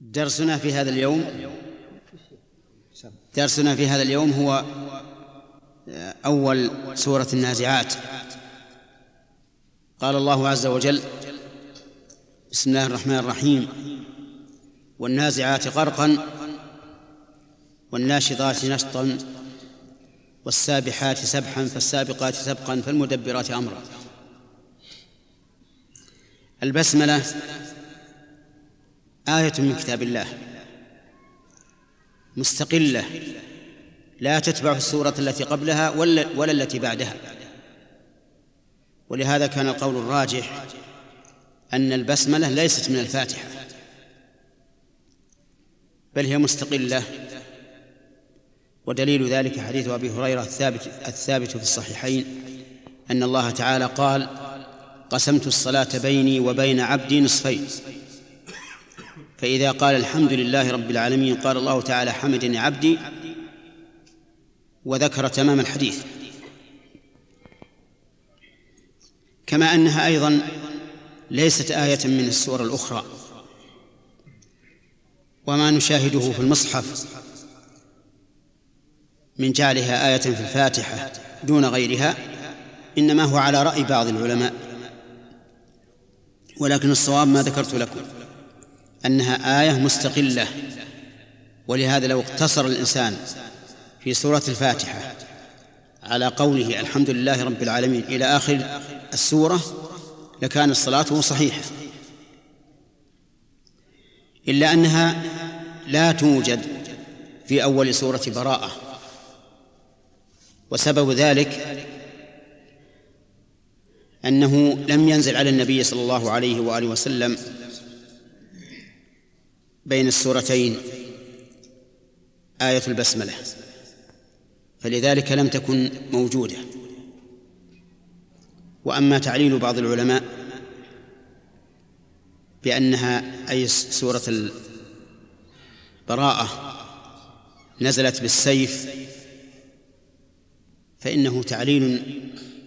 درسنا في هذا اليوم درسنا في هذا اليوم هو أول سورة النازعات. قال الله عز وجل بسم الله الرحمن الرحيم والنازعات غرقا والناشطات نشطا والسابحات سبحا فالسابقات سبقا فالمدبرات أمرا. البسملة آية من كتاب الله. مستقلة. لا تتبع السورة التي قبلها ولا, ولا التي بعدها. ولهذا كان القول الراجح أن البسملة ليست من الفاتحة. بل هي مستقلة. ودليل ذلك حديث أبي هريرة الثابت الثابت في الصحيحين أن الله تعالى قال قسمت الصلاة بيني وبين عبدي نصفين فإذا قال الحمد لله رب العالمين قال الله تعالى حمدني عبدي وذكر تمام الحديث. كما أنها أيضا ليست آية من السور الأخرى. وما نشاهده في المصحف من جعلها آية في الفاتحة دون غيرها إنما هو على رأي بعض العلماء. ولكن الصواب ما ذكرت لكم. أنها آية مستقلة. ولهذا لو اقتصر الإنسان في سورة الفاتحة على قوله الحمد لله رب العالمين إلى آخر السورة لكانت صلاته صحيحة. إلا أنها لا توجد في أول سورة براءة. وسبب ذلك أنه لم ينزل على النبي صلى الله عليه وآله وسلم بين السورتين. آية البسملة. فلذلك لم تكن موجودة. وأما تعليل بعض العلماء بأنها أي سورة البراءة نزلت بالسيف فإنه تعليل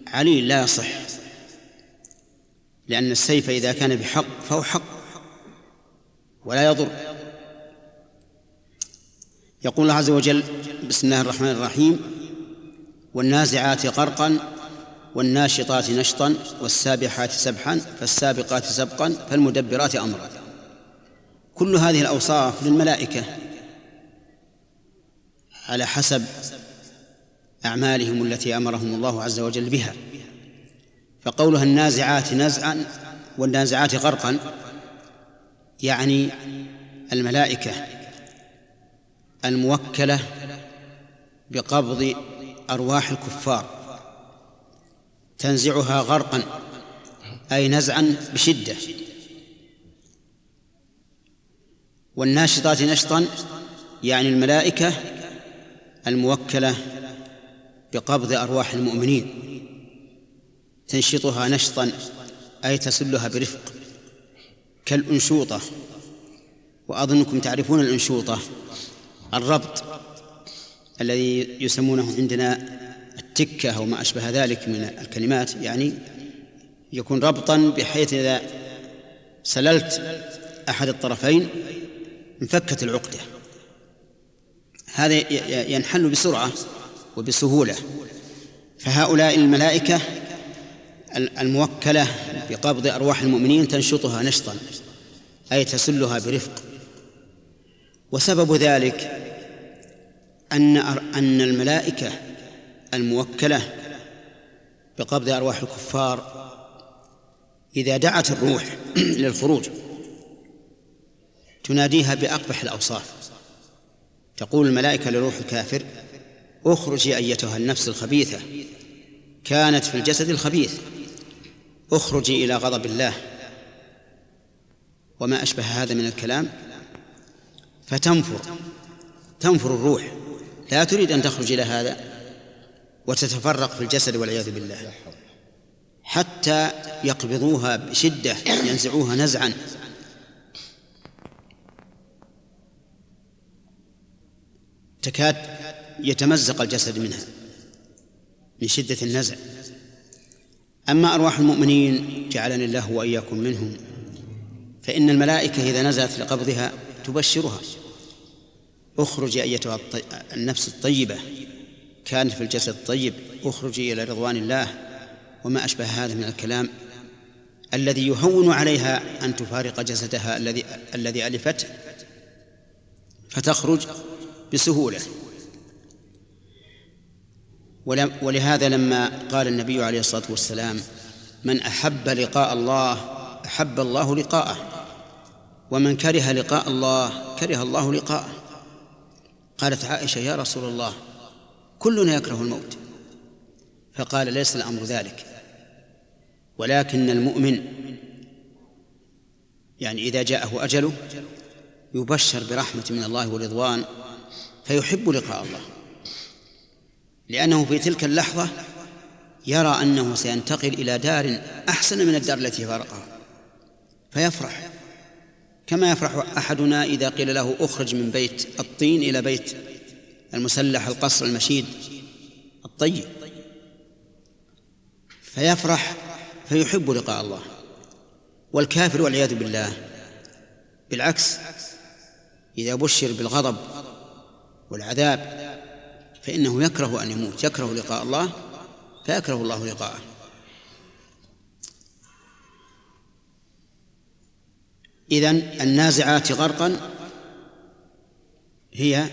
عليل لا يصح. لأن السيف إذا كان بحق فهو حق. ولا يضر. يقول الله عز وجل بسم الله الرحمن الرحيم والنازعات غرقا والناشطات نشطا والسابحات سبحا فالسابقات سبقا فالمدبرات أمرا. كل هذه الأوصاف للملائكة على حسب أعمالهم التي أمرهم الله عز وجل بها. فقولها النازعات نزعا والنازعات غرقا يعني الملائكة الموكلة بقبض أرواح الكفار تنزعها غرقا أي نزعا بشدة. والناشطات نشطا يعني الملائكة الموكلة بقبض أرواح المؤمنين تنشطها نشطا أي تسلها برفق. كالأنشوطة. وأظنكم تعرفون الأنشوطة الربط الذي يسمونه عندنا التكة أو ما أشبه ذلك من الكلمات يعني يكون ربطا بحيث إذا سللت أحد الطرفين انفكت العقدة. هذا ينحل بسرعة وبسهولة. فهؤلاء الملائكة الموكلة بقبض أرواح المؤمنين تنشطها نشطا أي تسلها برفق. وسبب ذلك أن أن الملائكة الموكلة بقبض أرواح الكفار إذا دعت الروح للخروج تناديها بأقبح الأوصاف. تقول الملائكة لروح الكافر اخرجي أيتها النفس الخبيثة كانت في الجسد الخبيث. اخرجي إلى غضب الله. وما أشبه هذا من الكلام؟ فتنفر. تنفر الروح. لا تريد أن تخرج إلى هذا وتتفرق في الجسد والعياذ بالله. حتى يقبضوها بشدة ينزعوها نزعا. تكاد يتمزق الجسد منها من شدة النزع. أما أرواح المؤمنين جعلني الله وإياكم منهم. فإن الملائكة إذا نزلت لقبضها تبشرها. اخرجي أيتها النفس الطيبة. كانت في الجسد الطيب. اخرجي إلى رضوان الله. وما أشبه هذا من الكلام الذي يهون عليها أن تفارق جسدها الذي الذي ألفته. فتخرج بسهولة. ولهذا لما قال النبي عليه الصلاة والسلام من أحب لقاء الله أحب الله لقاءه. ومن كره لقاء الله كره الله لقاءه. قالت عائشة يا رسول الله كلنا يكره الموت. فقال ليس الأمر ذلك. ولكن المؤمن يعني إذا جاءه أجله يبشر برحمة من الله ورضوان فيحب لقاء الله. لأنه في تلك اللحظة يرى أنه سينتقل إلى دار أحسن من الدار التي فارقها فيفرح. كما يفرح أحدنا إذا قيل له أخرج من بيت الطين إلى بيت المسلح القصر المشيد الطيب. فيفرح فيحب لقاء الله والكافر والعياذ بالله. بالعكس إذا بشر بالغضب والعذاب فإنه يكره أن يموت يكره لقاء الله فيكره الله لقاءه. إذن النازعات غرقا هي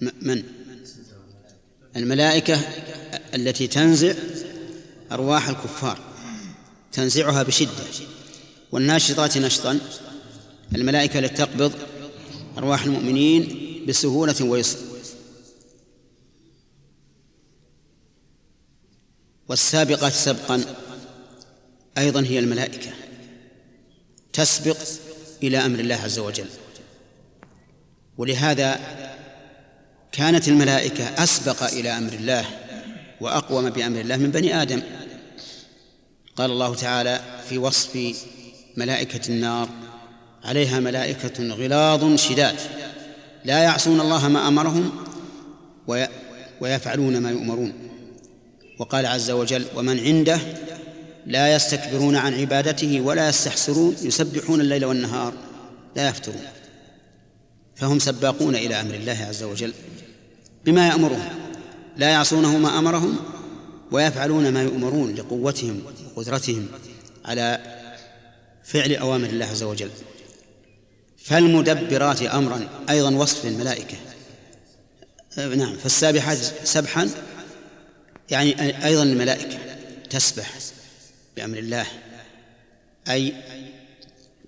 من؟ الملائكة التي تنزع أرواح الكفار تنزعها بشدة. والناشطات نشطا الملائكة التي تقبض أرواح المؤمنين بسهولة ويسر. والسابقات سبقا أيضا هي الملائكة تسبق إلى أمر الله عز وجل. ولهذا كانت الملائكة أسبق إلى أمر الله وأقوم بأمر الله من بني آدم. قال الله تعالى في وصف ملائكة النار عليها ملائكة غلاظ شداد لا يعصون الله ما أمرهم ويفعلون ما يؤمرون. وقال عز وجل ومن عنده لا يستكبرون عن عبادته ولا يستحسرون يسبحون الليل والنهار لا يفترون. فهم سباقون إلى أمر الله عز وجل بما يأمرهم لا يعصونه ما أمرهم ويفعلون ما يؤمرون لقوتهم وقدرتهم على فعل أوامر الله عز وجل. فالمدبرات أمرا أيضا وصف للملائكة. نعم فالسابحات سبحا يعني أيضا الملائكة تسبح بأمر الله أي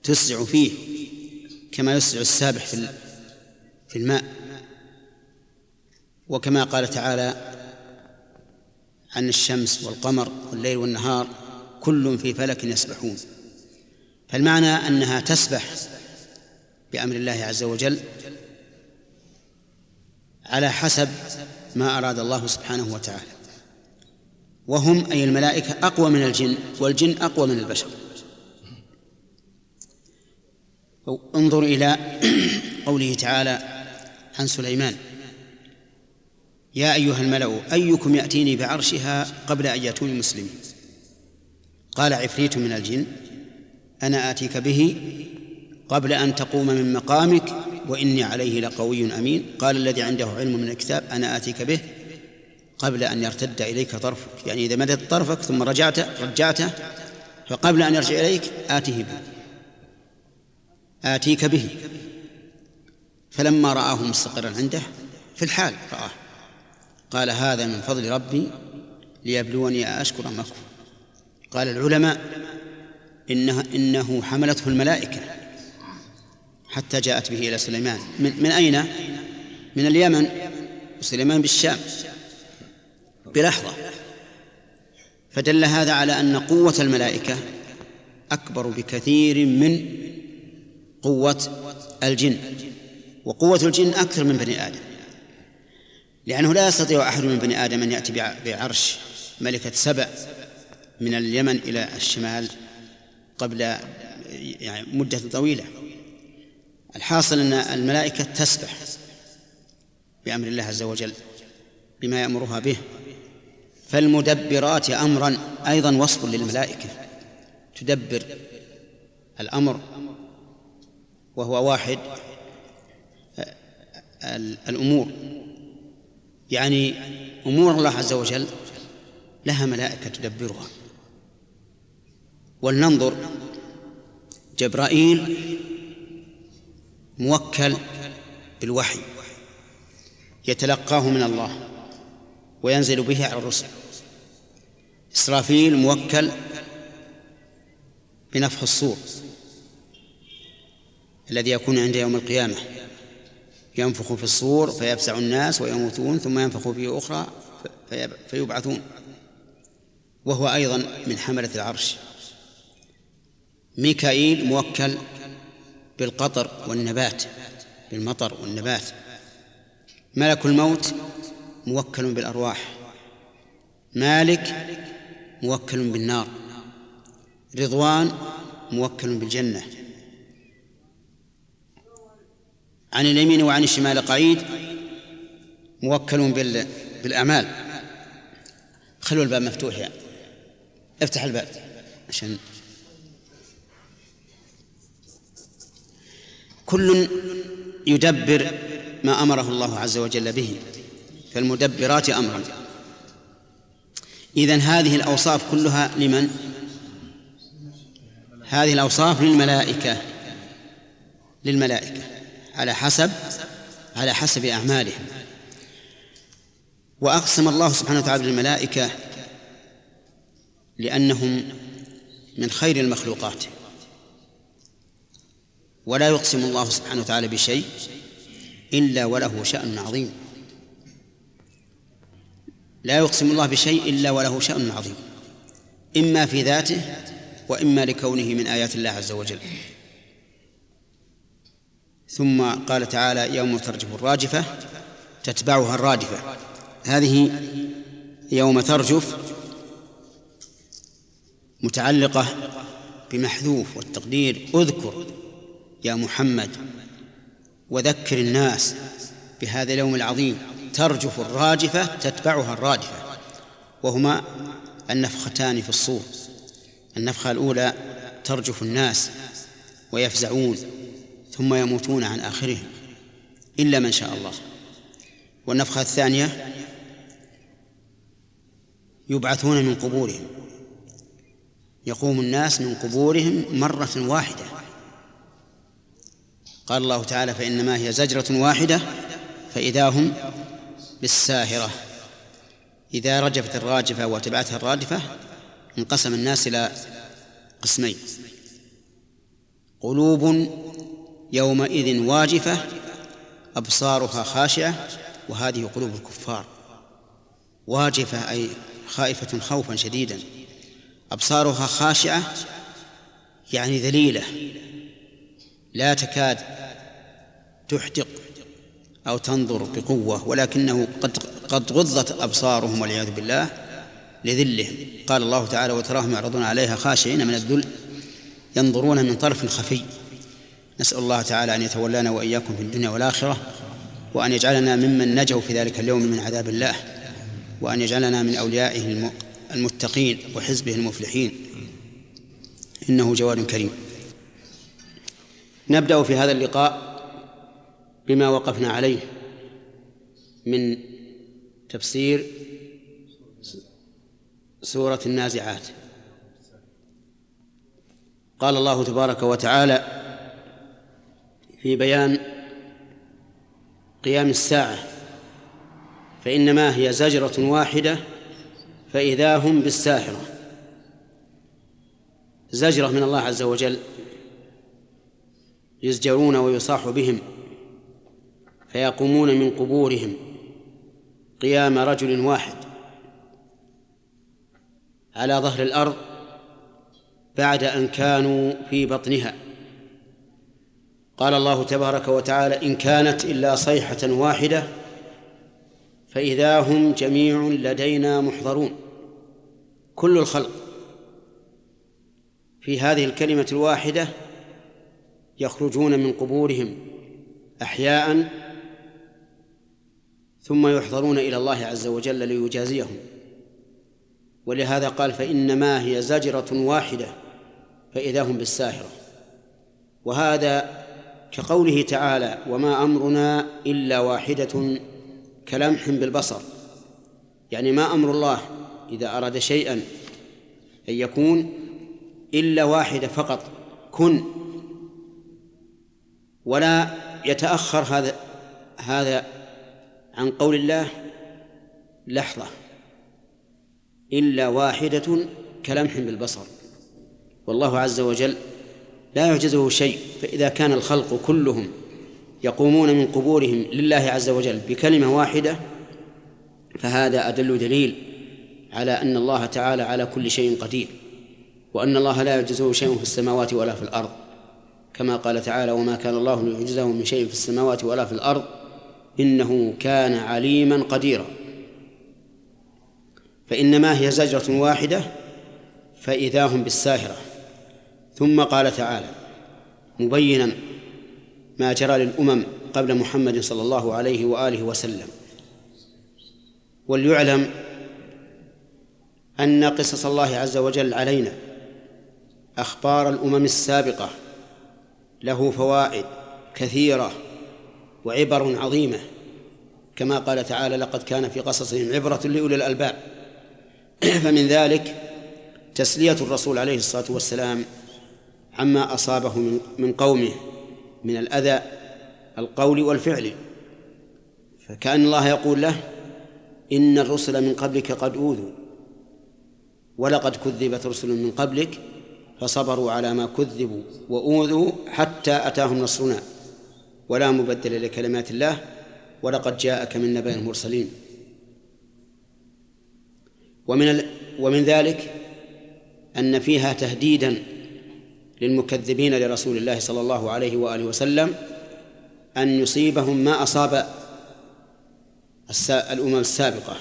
تسرع فيه كما يسرع السابح في في الماء. وكما قال تعالى عن الشمس والقمر والليل والنهار كل في فلك يسبحون. فالمعنى أنها تسبح بأمر الله عز وجل على حسب ما أراد الله سبحانه وتعالى. وهم أي الملائكة أقوى من الجن والجن أقوى من البشر. انظر إلى قوله تعالى عن سليمان. يا أيها الملأ أيكم يأتيني بعرشها قبل أن يأتوني مسلمين. قال عفريت من الجن أنا آتيك به قبل أن تقوم من مقامك وإني عليه لقوي أمين. قال الذي عنده علم من الكتاب أنا آتيك به قبل أن يرتد إليك طرفك يعني إذا مدت طرفك ثم رجعت رجعته فقبل أن يرجع إليك آته به. آتيك به. فلما رآه مستقرا عنده في الحال رآه. قال هذا من فضل ربي ليبلوني أشكر أم أكفر. قال العلماء إنه, إنه حملته الملائكة حتى جاءت به إلى سليمان. من, من أين؟ من اليمن وسليمان بالشام. بلحظة. فدل هذا على أن قوة الملائكة أكبر بكثير من قوة الجن وقوة الجن أكثر من بني آدم. لأنه لا يستطيع أحد من بني آدم أن يأتي بعرش ملكة سبع من اليمن إلى الشمال قبل يعني مدة طويلة. الحاصل أن الملائكة تسبح بأمر الله عز وجل بما يأمرها به. فالمدبرات أمرا أيضا وصف للملائكة. تدبر الأمر وهو واحد الأمور. يعني أمور الله عز وجل لها ملائكة تدبرها. ولننظر جبرائيل موكل بالوحي يتلقاه من الله. وينزل به على الرسل. إسرافيل موكل بنفخ الصور الذي يكون عند يوم القيامة. ينفخ في الصور فيفزع الناس ويموتون ثم ينفخ فيه أخرى فيبعثون. وهو أيضا من حملة العرش. ميكائيل موكل بالقطر والنبات بالمطر والنبات. ملك الموت موكل بالأرواح. مالك موكل بالنار. رضوان موكل بالجنة. عن اليمين وعن الشمال قعيد موكل بالأعمال. خلوا الباب مفتوح يعني. افتح الباب عشان كل يدبر ما أمره الله عز وجل به. فالمدبرات أمرا. إذن هذه الأوصاف كلها لمن؟ هذه الأوصاف للملائكة. للملائكة. على حسب على حسب أعمالهم. وأقسم الله سبحانه وتعالى للملائكه لأنهم من خير المخلوقات. ولا يقسم الله سبحانه وتعالى بشيء إلا وله شأن عظيم. لا يقسم الله بشيء إلا وله شأن عظيم إما في ذاته وإما لكونه من آيات الله عز وجل. ثم قال تعالى يوم ترجف الراجفة تتبعها الرادفة. هذه يوم ترجف متعلقة بمحذوف والتقدير. اذكر يا محمد وذكر الناس بهذا اليوم العظيم. ترجف الراجفة تتبعها الرادفة وهما النفختان في الصور. النفخة الأولى ترجف الناس ويفزعون ثم يموتون عن آخرهم إلا من شاء الله. والنفخة الثانية يبعثون من قبورهم يقوم الناس من قبورهم مرة واحدة. قال الله تعالى فإنما هي زجرة واحدة فإذا هم بالساهرة. إذا رجفت الراجفة وتبعتها الرادفة انقسم الناس إلى قسمين. قلوب يومئذ واجفة أبصارها خاشعة وهذه قلوب الكفار. واجفة أي خائفة خوفا شديدا. أبصارها خاشعة يعني ذليلة. لا تكاد تحدق. أو تنظر بقوة ولكنه قد قد غضت أبصارهم والعياذ بالله لذلهم. قال الله تعالى وتراهم يعرضون عليها خاشعين من الذل ينظرون من طرف خفي. نسأل الله تعالى أن يتولانا وإياكم في الدنيا والآخرة وأن يجعلنا ممن نجوا في ذلك اليوم من عذاب الله وأن يجعلنا من أوليائه المتقين وحزبه المفلحين. إنه جواد كريم. نبدأ في هذا اللقاء بما وقفنا عليه من تفسير سورة النازعات. قال الله تبارك وتعالى في بيان قيام الساعة فإنما هي زجرة واحدة فإذا هم بالساهرة زجرة من الله عز وجل يزجرون ويصاح بهم. فيقومون من قبورهم قيام رجل واحد على ظهر الأرض بعد أن كانوا في بطنها. قال الله تبارك وتعالى إن كانت إلا صيحة واحدة فإذا هم جميع لدينا محضرون. كل الخلق في هذه الكلمة الواحدة يخرجون من قبورهم أحياء ثم يحضرون إلى الله عز وجل ليجازيهم. ولهذا قال فإنما هي زجرة واحدة فإذا هم بالساهرة. وهذا كقوله تعالى وما أمرنا إلا واحدة كلمح بالبصر. يعني ما أمر الله إذا أراد شيئا أن يكون إلا واحدة فقط كن. ولا يتأخر هذا هذا عن قول الله لحظة. إلا واحدة كلمح بالبصر. والله عز وجل لا يعجزه شيء فإذا كان الخلق كلهم يقومون من قبورهم لله عز وجل بكلمة واحدة فهذا أدل دليل على أن الله تعالى على كل شيء قدير وأن الله لا يعجزه شيء في السماوات ولا في الأرض. كما قال تعالى وما كان الله ليعجزه من شيء في السماوات ولا في الأرض إنه كان عليما قديرا. فإنما هي زجرة واحدة فإذا هم بالساهرة. ثم قال تعالى مبينا ما جرى للأمم قبل محمد صلى الله عليه وآله وسلم. وليعلم أن قصص الله عز وجل علينا أخبار الأمم السابقة له فوائد كثيرة. وعبر عظيمة. كما قال تعالى لقد كان في قصصهم عبرة لأولي الألباب. فمن ذلك تسلية الرسول عليه الصلاة والسلام عما أصابه من قومه من الأذى القول والفعل. فكأن الله يقول له إن الرسل من قبلك قد أوذوا ولقد كذبت رسل من قبلك فصبروا على ما كذبوا وأوذوا حتى أتاهم نصرنا. ولا مبدل لكلمات الله ولقد جاءك من نبأ المرسلين. ومن ومن ذلك أن فيها تهديدا للمكذبين لرسول الله صلى الله عليه وآله وسلم أن يصيبهم ما أصاب الأمم السابقة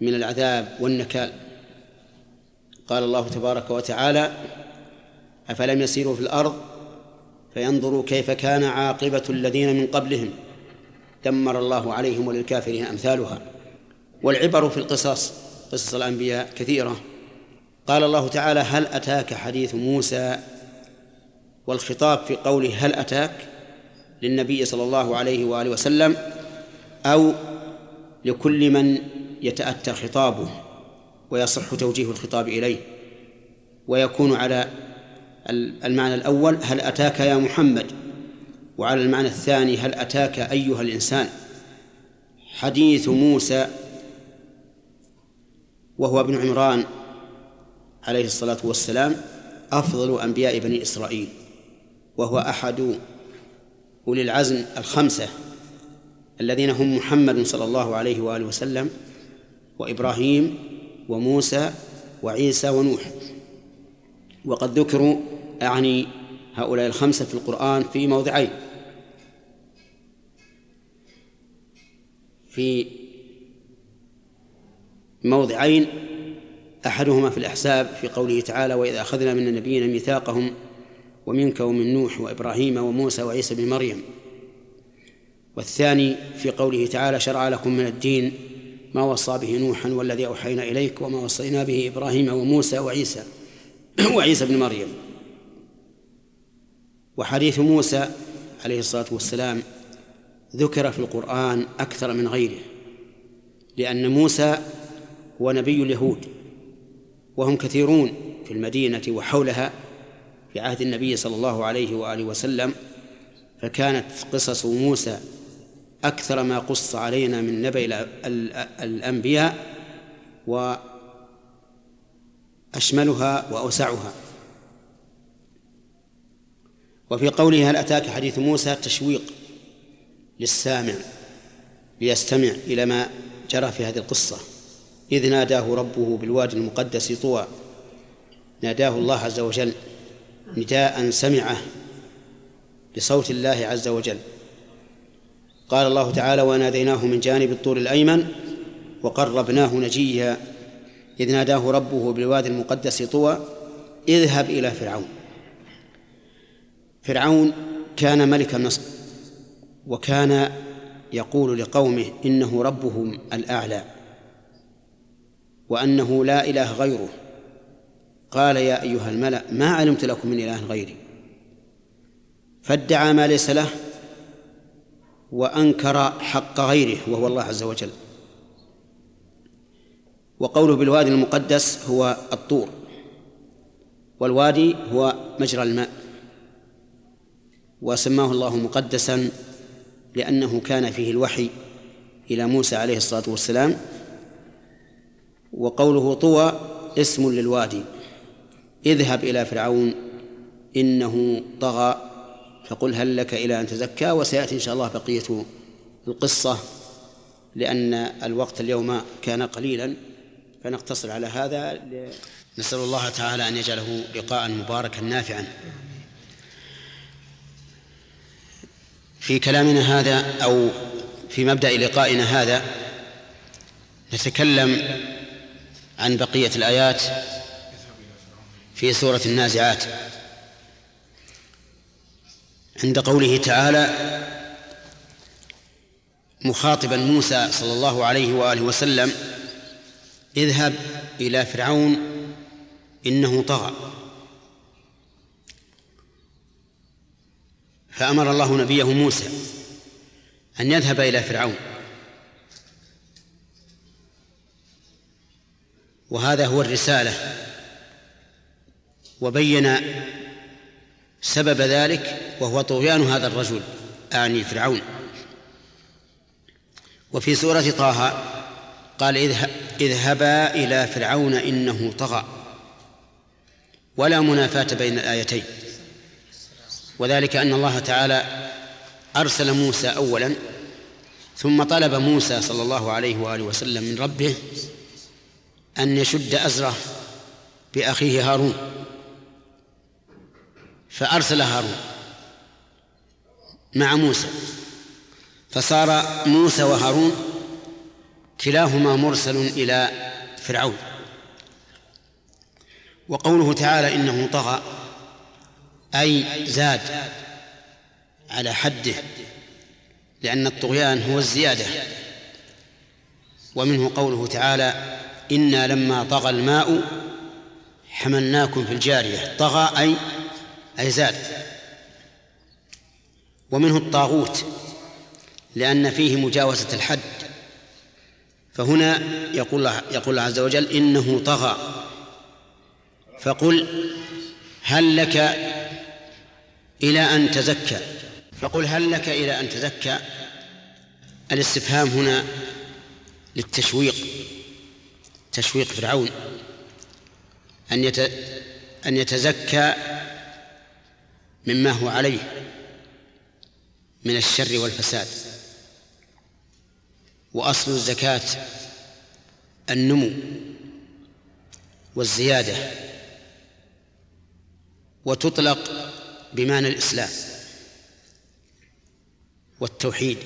من العذاب والنكال. قال الله تبارك وتعالى أفلم يسيروا في الأرض فينظروا كيف كان عاقبة الذين من قبلهم. دمر الله عليهم وللكافرين أمثالها. والعبر في القصص قصص الأنبياء كثيرة. قال الله تعالى هل أتاك حديث موسى؟ والخطاب في قوله هل أتاك؟ للنبي صلى الله عليه وآله وسلم. أو لكل من يتأتى خطابه ويصح توجيه الخطاب إليه ويكون على المعنى الأول هل أتاك يا محمد؟ وعلى المعنى الثاني هل أتاك أيها الإنسان؟ حديث موسى وهو ابن عمران عليه الصلاة والسلام أفضل أنبياء بني إسرائيل وهو أحد أولي العزم الخمسة الذين هم محمد صلى الله عليه وآله وسلم وإبراهيم وموسى وعيسى ونوح. وقد ذكروا أعني هؤلاء الخمسة في القرآن في موضعين. في موضعين أحدهما في الأحزاب في قوله تعالى وإذا أخذنا من النبيين ميثاقهم ومنك ومن نوح وإبراهيم وموسى وعيسى بن مريم. والثاني في قوله تعالى شرع لكم من الدين ما وصى به نوحا والذي أوحينا إليك وما وصينا به إبراهيم وموسى وعيسى وعيسى بن مريم. وحديث موسى عليه الصلاة والسلام ذكر في القرآن أكثر من غيره لأن موسى هو نبي اليهود وهم كثيرون في المدينة وحولها في عهد النبي صلى الله عليه وآله وسلم فكانت قصص موسى أكثر ما قص علينا من نبأ الأنبياء وأشملها وأوسعها. وفي قوله هل أتاك حديث موسى؟ تشويق للسامع ليستمع إلى ما جرى في هذه القصة. إذ ناداه ربه بالوادي المقدس طوى. ناداه الله عز وجل نداء سمعه بصوت الله عز وجل. قال الله تعالى وناديناه من جانب الطور الأيمن وقربناه نجيا. إذ ناداه ربه بالوادي المقدس طوى اذهب إلى فرعون. فرعون كان ملك مصر وكان يقول لقومه إنه ربهم الأعلى وأنه لا إله غيره. قال يا أيها الملأ ما علمت لكم من إله غيري؟ فادعى ما ليس له وأنكر حق غيره وهو الله عز وجل. وقوله بالوادي المقدس هو الطور والوادي هو مجرى الماء. وسماه الله مقدسا لأنه كان فيه الوحي إلى موسى عليه الصلاة والسلام وقوله طوى اسم للوادي اذهب إلى فرعون إنه طغى فقل هل لك إلى أن تزكى؟ وسيأتي إن شاء الله بقية القصة لأن الوقت اليوم كان قليلا فنقتصر على هذا. نسأل الله تعالى أن يجعله لقاء مباركا نافعا. في كلامنا هذا أو في مبدأ لقائنا هذا نتكلم عن بقية الآيات في سورة النازعات. عند قوله تعالى مخاطبا موسى صلى الله عليه وآله وسلم اذهب إلى فرعون إنه طغى. فأمر الله نبيه موسى أن يذهب إلى فرعون. وهذا هو الرسالة. وبين سبب ذلك وهو طغيان هذا الرجل أعني فرعون. وفي سورة طه قال اذهبا إلى فرعون إنه طغى. ولا منافاة بين الآيتين. وذلك أن الله تعالى أرسل موسى أولا ثم طلب موسى صلى الله عليه وآله وسلم من ربه أن يشد أزره بأخيه هارون. فأرسل هارون مع موسى فصار موسى وهارون كلاهما مرسل إلى فرعون. وقوله تعالى إنه طغى أي زاد على حده لأن الطغيان هو الزيادة. ومنه قوله تعالى إنا لما طغى الماء حملناكم في الجارية. طغى أي أي زاد. ومنه الطاغوت لأن فيه مجاوزة الحد. فهنا يقول الله يقول الله عز وجل إنه طغى. فقل هل لك إلى أن تزكى. فقل هل لك إلى أن تزكى؟ الاستفهام هنا للتشويق تشويق فرعون. أن أن يتزكى مما هو عليه من الشر والفساد. وأصل الزكاة النمو والزيادة. وتطلق بمعنى الإسلام والتوحيد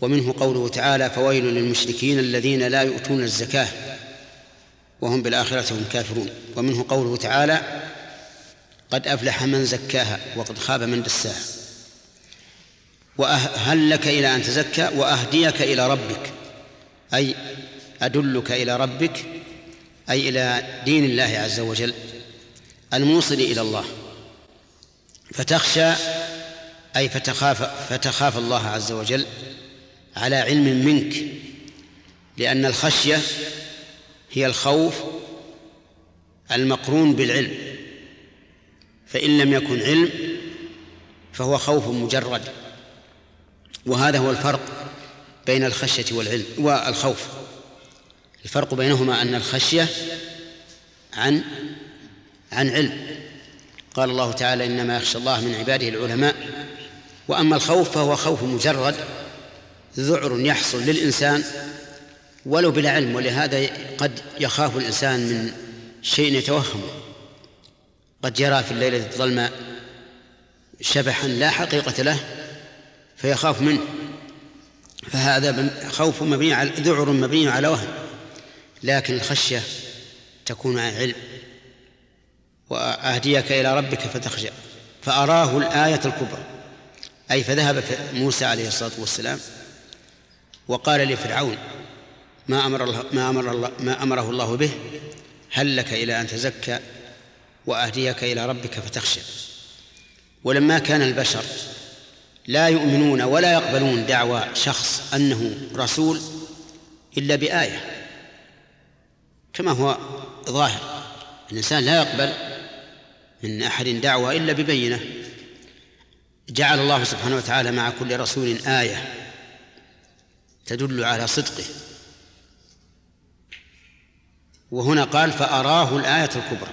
ومنه قوله تعالى فويل للمشركين الذين لا يؤتون الزكاة وهم بالآخرة هم كافرون. ومنه قوله تعالى قد أفلح من زكاها وقد خاب من دساها. وهل لك إلى أن تزكى وأهديك إلى ربك أي أدلك إلى ربك أي إلى دين الله عز وجل الموصل إلى الله. فتخشى أي فتخاف فتخاف الله عز وجل على علم منك لأن الخشية هي الخوف المقرون بالعلم. فإن لم يكن علم فهو خوف مجرد. وهذا هو الفرق بين الخشية والعلم والخوف. الفرق بينهما أن الخشية عن عن علم. قال الله تعالى إنما يخشى الله من عباده العلماء وأما الخوف فهو خوف مجرد ذعر يحصل للإنسان ولو بلا علم ولهذا قد يخاف الإنسان من شيء يتوهمه قد يرى في الليلة الظلماء شبحا لا حقيقة له فيخاف منه. فهذا خوف مبني على ذعر مبني على وهم لكن الخشية تكون عن علم. وأهديك إلى ربك فتخشى فأراه الآية الكبرى. أي فذهب موسى عليه الصلاة والسلام وقال لفرعون ما أمر الله ما أمر الله ما أمره الله به. هل لك إلى أن تزكى وأهديك إلى ربك فتخشى ولما كان البشر لا يؤمنون ولا يقبلون دعوى شخص أنه رسول إلا بآية. كما هو ظاهر الإنسان لا يقبل من أحد دعوة إلا ببينة. جعل الله سبحانه وتعالى مع كل رسول آية تدل على صدقه. وهنا قال فأراه الآية الكبرى.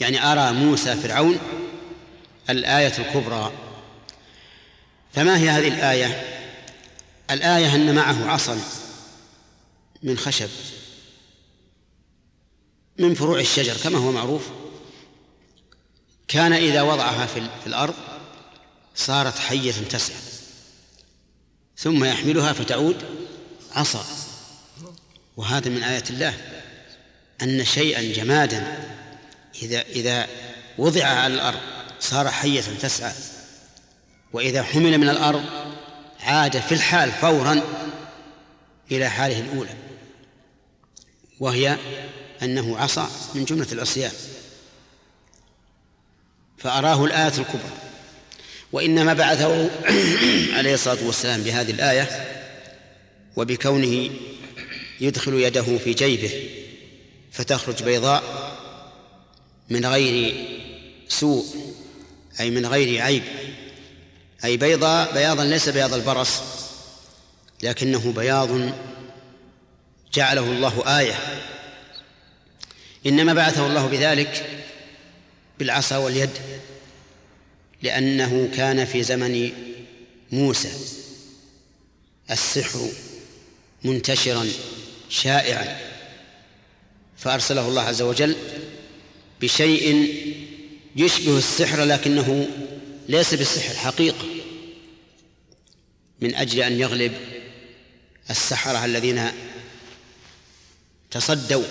يعني أرى موسى فرعون الآية الكبرى. فما هي هذه الآية؟ الآية أن معه عصا من خشب من فروع الشجر كما هو معروف. كان إذا وضعها في الأرض صارت حية تسعى ثم يحملها فتعود عصا. وهذا من آيات الله أن شيئا جمادا إذا إذا وضع على الأرض صار حية تسعى وإذا حمل من الأرض عاد في الحال فورا إلى حاله الأولى وهي أنه عصى من جملة العصيان. فأراه الآية الكبرى. وإنما بعثه عليه الصلاة والسلام بهذه الآية وبكونه يدخل يده في جيبه فتخرج بيضاء من غير سوء أي من غير عيب. أي بيضاء بياضا ليس بياض البرص لكنه بياض جعله الله آية. إنما بعثه الله بذلك بالعصا واليد لأنه كان في زمن موسى السحر منتشرا شائعا. فأرسله الله عز وجل بشيء يشبه السحر لكنه ليس بالسحر حقيقة من أجل أن يغلب السحرة الذين تصدوا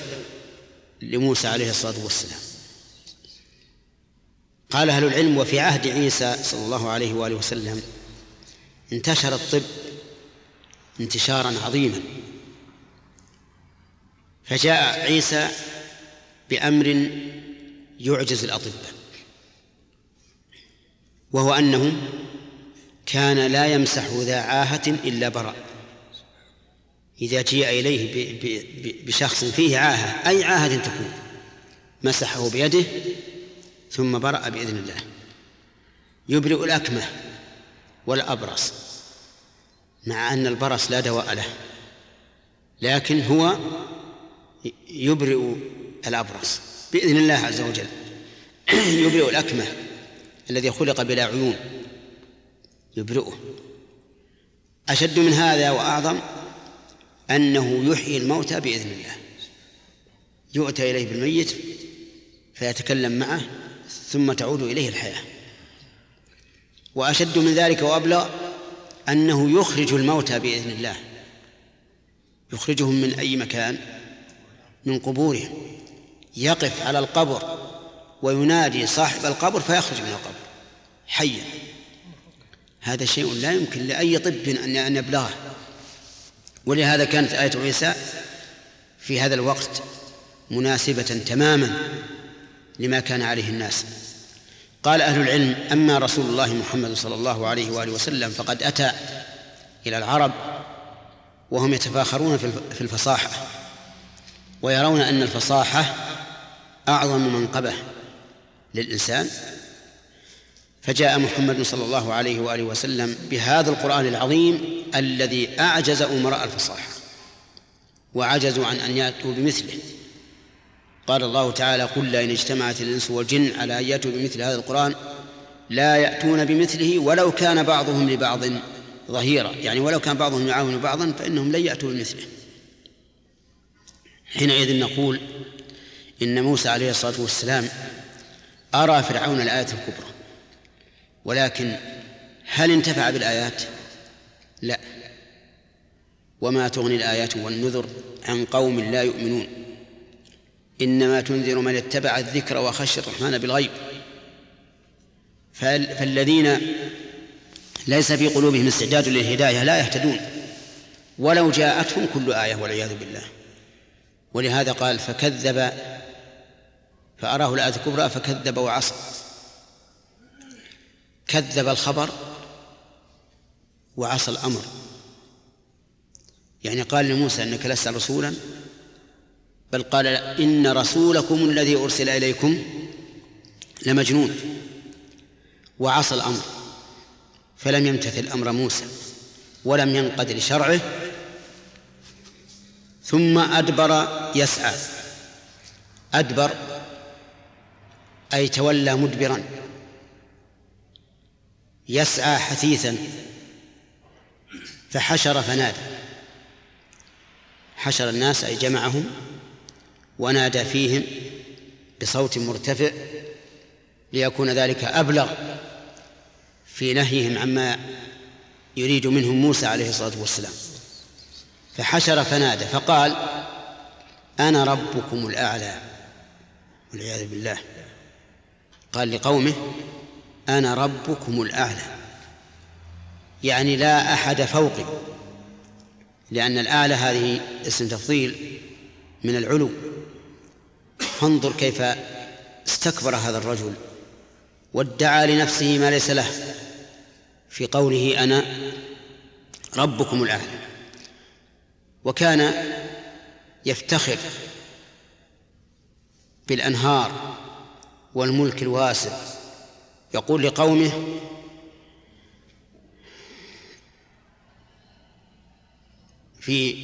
لموسى عليه الصلاة والسلام. قال أهل العلم وفي عهد عيسى صلى الله عليه وآله وسلم انتشر الطب انتشارا عظيما. فجاء عيسى بأمر يعجز الأطباء وهو أنه كان لا يمسح ذا عاهة إلا برأ إذا جيء إليه بشخص فيه عاهة أي عاهة تكون؟ مسحه بيده ثم برأ بإذن الله. يبرئ الأكمة والأبرص مع أن البرص لا دواء له لكن هو يبرئ الأبرص بإذن الله عز وجل. يبرئ الأكمة الذي خلق بلا عيون يبرئه. أشد من هذا وأعظم أنه يحيي الموتى بإذن الله. يؤتى إليه بالميت فيتكلم معه ثم تعود إليه الحياة. وأشد من ذلك وأبلغ أنه يخرج الموتى بإذن الله. يخرجهم من أي مكان؟ من قبورهم. يقف على القبر وينادي صاحب القبر فيخرج من القبر. حيا. هذا شيء لا يمكن لأي طب أن يبلغه. ولهذا كانت آية عيسى في هذا الوقت مناسبة تماما لما كان عليه الناس. قال أهل العلم أما رسول الله محمد صلى الله عليه وآله وسلم فقد أتى إلى العرب وهم يتفاخرون في الفصاحة ويرون أن الفصاحة أعظم منقبة للإنسان. فجاء محمد صلى الله عليه وآله وسلم بهذا القرآن العظيم الذي أعجز أمراء الفصاحة وعجزوا عن أن يأتوا بمثله. قال الله تعالى قل لئن اجتمعت الإنس والجن على أن يأتوا بمثل هذا القرآن؟ لا يأتون بمثله ولو كان بعضهم لبعض ظهيرا. يعني ولو كان بعضهم يعاون بعضا فإنهم لن يأتوا بمثله. حينئذ نقول إن موسى عليه الصلاة والسلام أرى فرعون الآية الكبرى ولكن هل انتفع بالآيات؟ لا. وما تغني الآيات والنذر عن قوم لا يؤمنون. إنما تنذر من اتبع الذكر وخشي الرحمن بالغيب. فالذين ليس في قلوبهم استعداد للهداية لا يهتدون. ولو جاءتهم كل آية والعياذ بالله. ولهذا قال فكذب فأراه الآية الكبرى فكذب وعصى. كذب الخبر وعصى الأمر. يعني قال لموسى إنك لست رسولا بل قال إن رسولكم الذي أرسل إليكم لمجنون وعصى الأمر فلم يمتثل أمر موسى ولم ينقد لشرعه ثم أدبر يسعى أدبر أي تولى مدبرا يسعى حثيثا فحشر فنادى حشر الناس أي جمعهم ونادى فيهم بصوت مرتفع ليكون ذلك أبلغ في نهيهم عما يريد منهم موسى عليه الصلاة والسلام. فحشر فنادى فقال أنا ربكم الأعلى والعياذ بالله. قال لقومه أنا ربكم الأعلى. يعني لا أحد فوقي لأن الأعلى هذه اسم تفضيل من العلو. فانظر كيف استكبر هذا الرجل وادعى لنفسه ما ليس له في قوله أنا ربكم الأعلى. وكان يفتخر بالأنهار والملك الواسع يقول لقومه في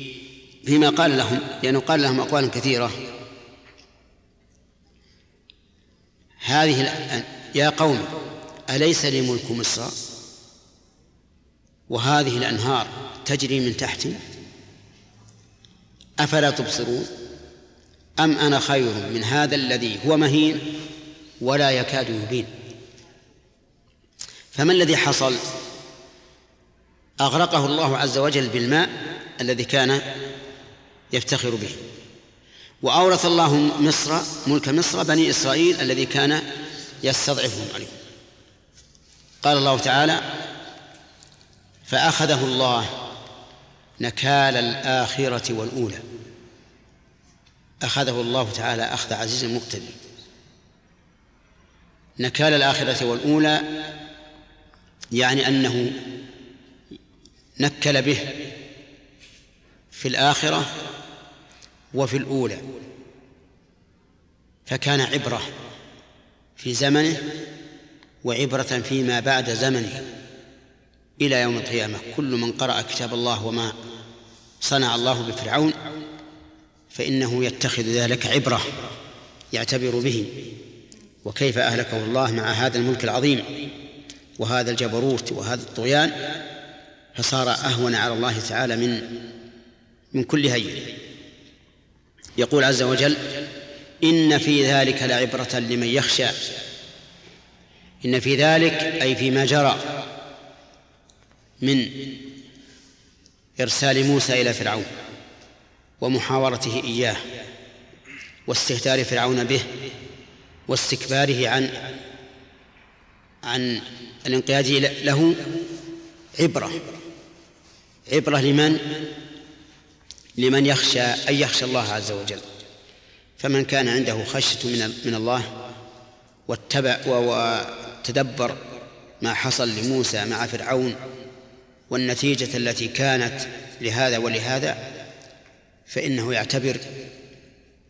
فيما قال لهم لأنه قال لهم أقوالا كثيرة هذه يا قوم أليس لي ملك مصر؟ وهذه الأنهار تجري من تحتي؟ أفلا تبصرون؟ أم أنا خير من هذا الذي هو مهين ولا يكاد يبين؟ فما الذي حصل؟ أغرقه الله عز وجل بالماء الذي كان يفتخر به. وأورث الله مصر ملك مصر بني إسرائيل الذي كان يستضعفهم عليه. قال الله تعالى فأخذه الله نكال الآخرة والأولى. أخذه الله تعالى أخذ عزيز مقتدر نكال الآخرة والأولى يعني أنه نكل به في الآخرة وفي الأولى. فكان عبرة في زمنه وعبرة فيما بعد زمنه إلى يوم القيامة. كل من قرأ كتاب الله وما صنع الله بفرعون فإنه يتخذ ذلك عبرة يعتبر به. وكيف أهلكه الله مع هذا الملك العظيم وهذا الجبروت وهذا الطغيان؟ فصار أهون على الله تعالى من من كل هين يقول عز وجل إن في ذلك لعبرة لمن يخشى. إن في ذلك أي فيما جرى من إرسال موسى إلى فرعون ومحاورته إياه واستهتار فرعون به واستكباره عن عن الانقياد له عبرة. عبرة لمن؟ لمن يخشى أن يخشى الله عز وجل. فمن كان عنده خشية من من الله واتبع وتدبر ما حصل لموسى مع فرعون والنتيجة التي كانت لهذا ولهذا فإنه يعتبر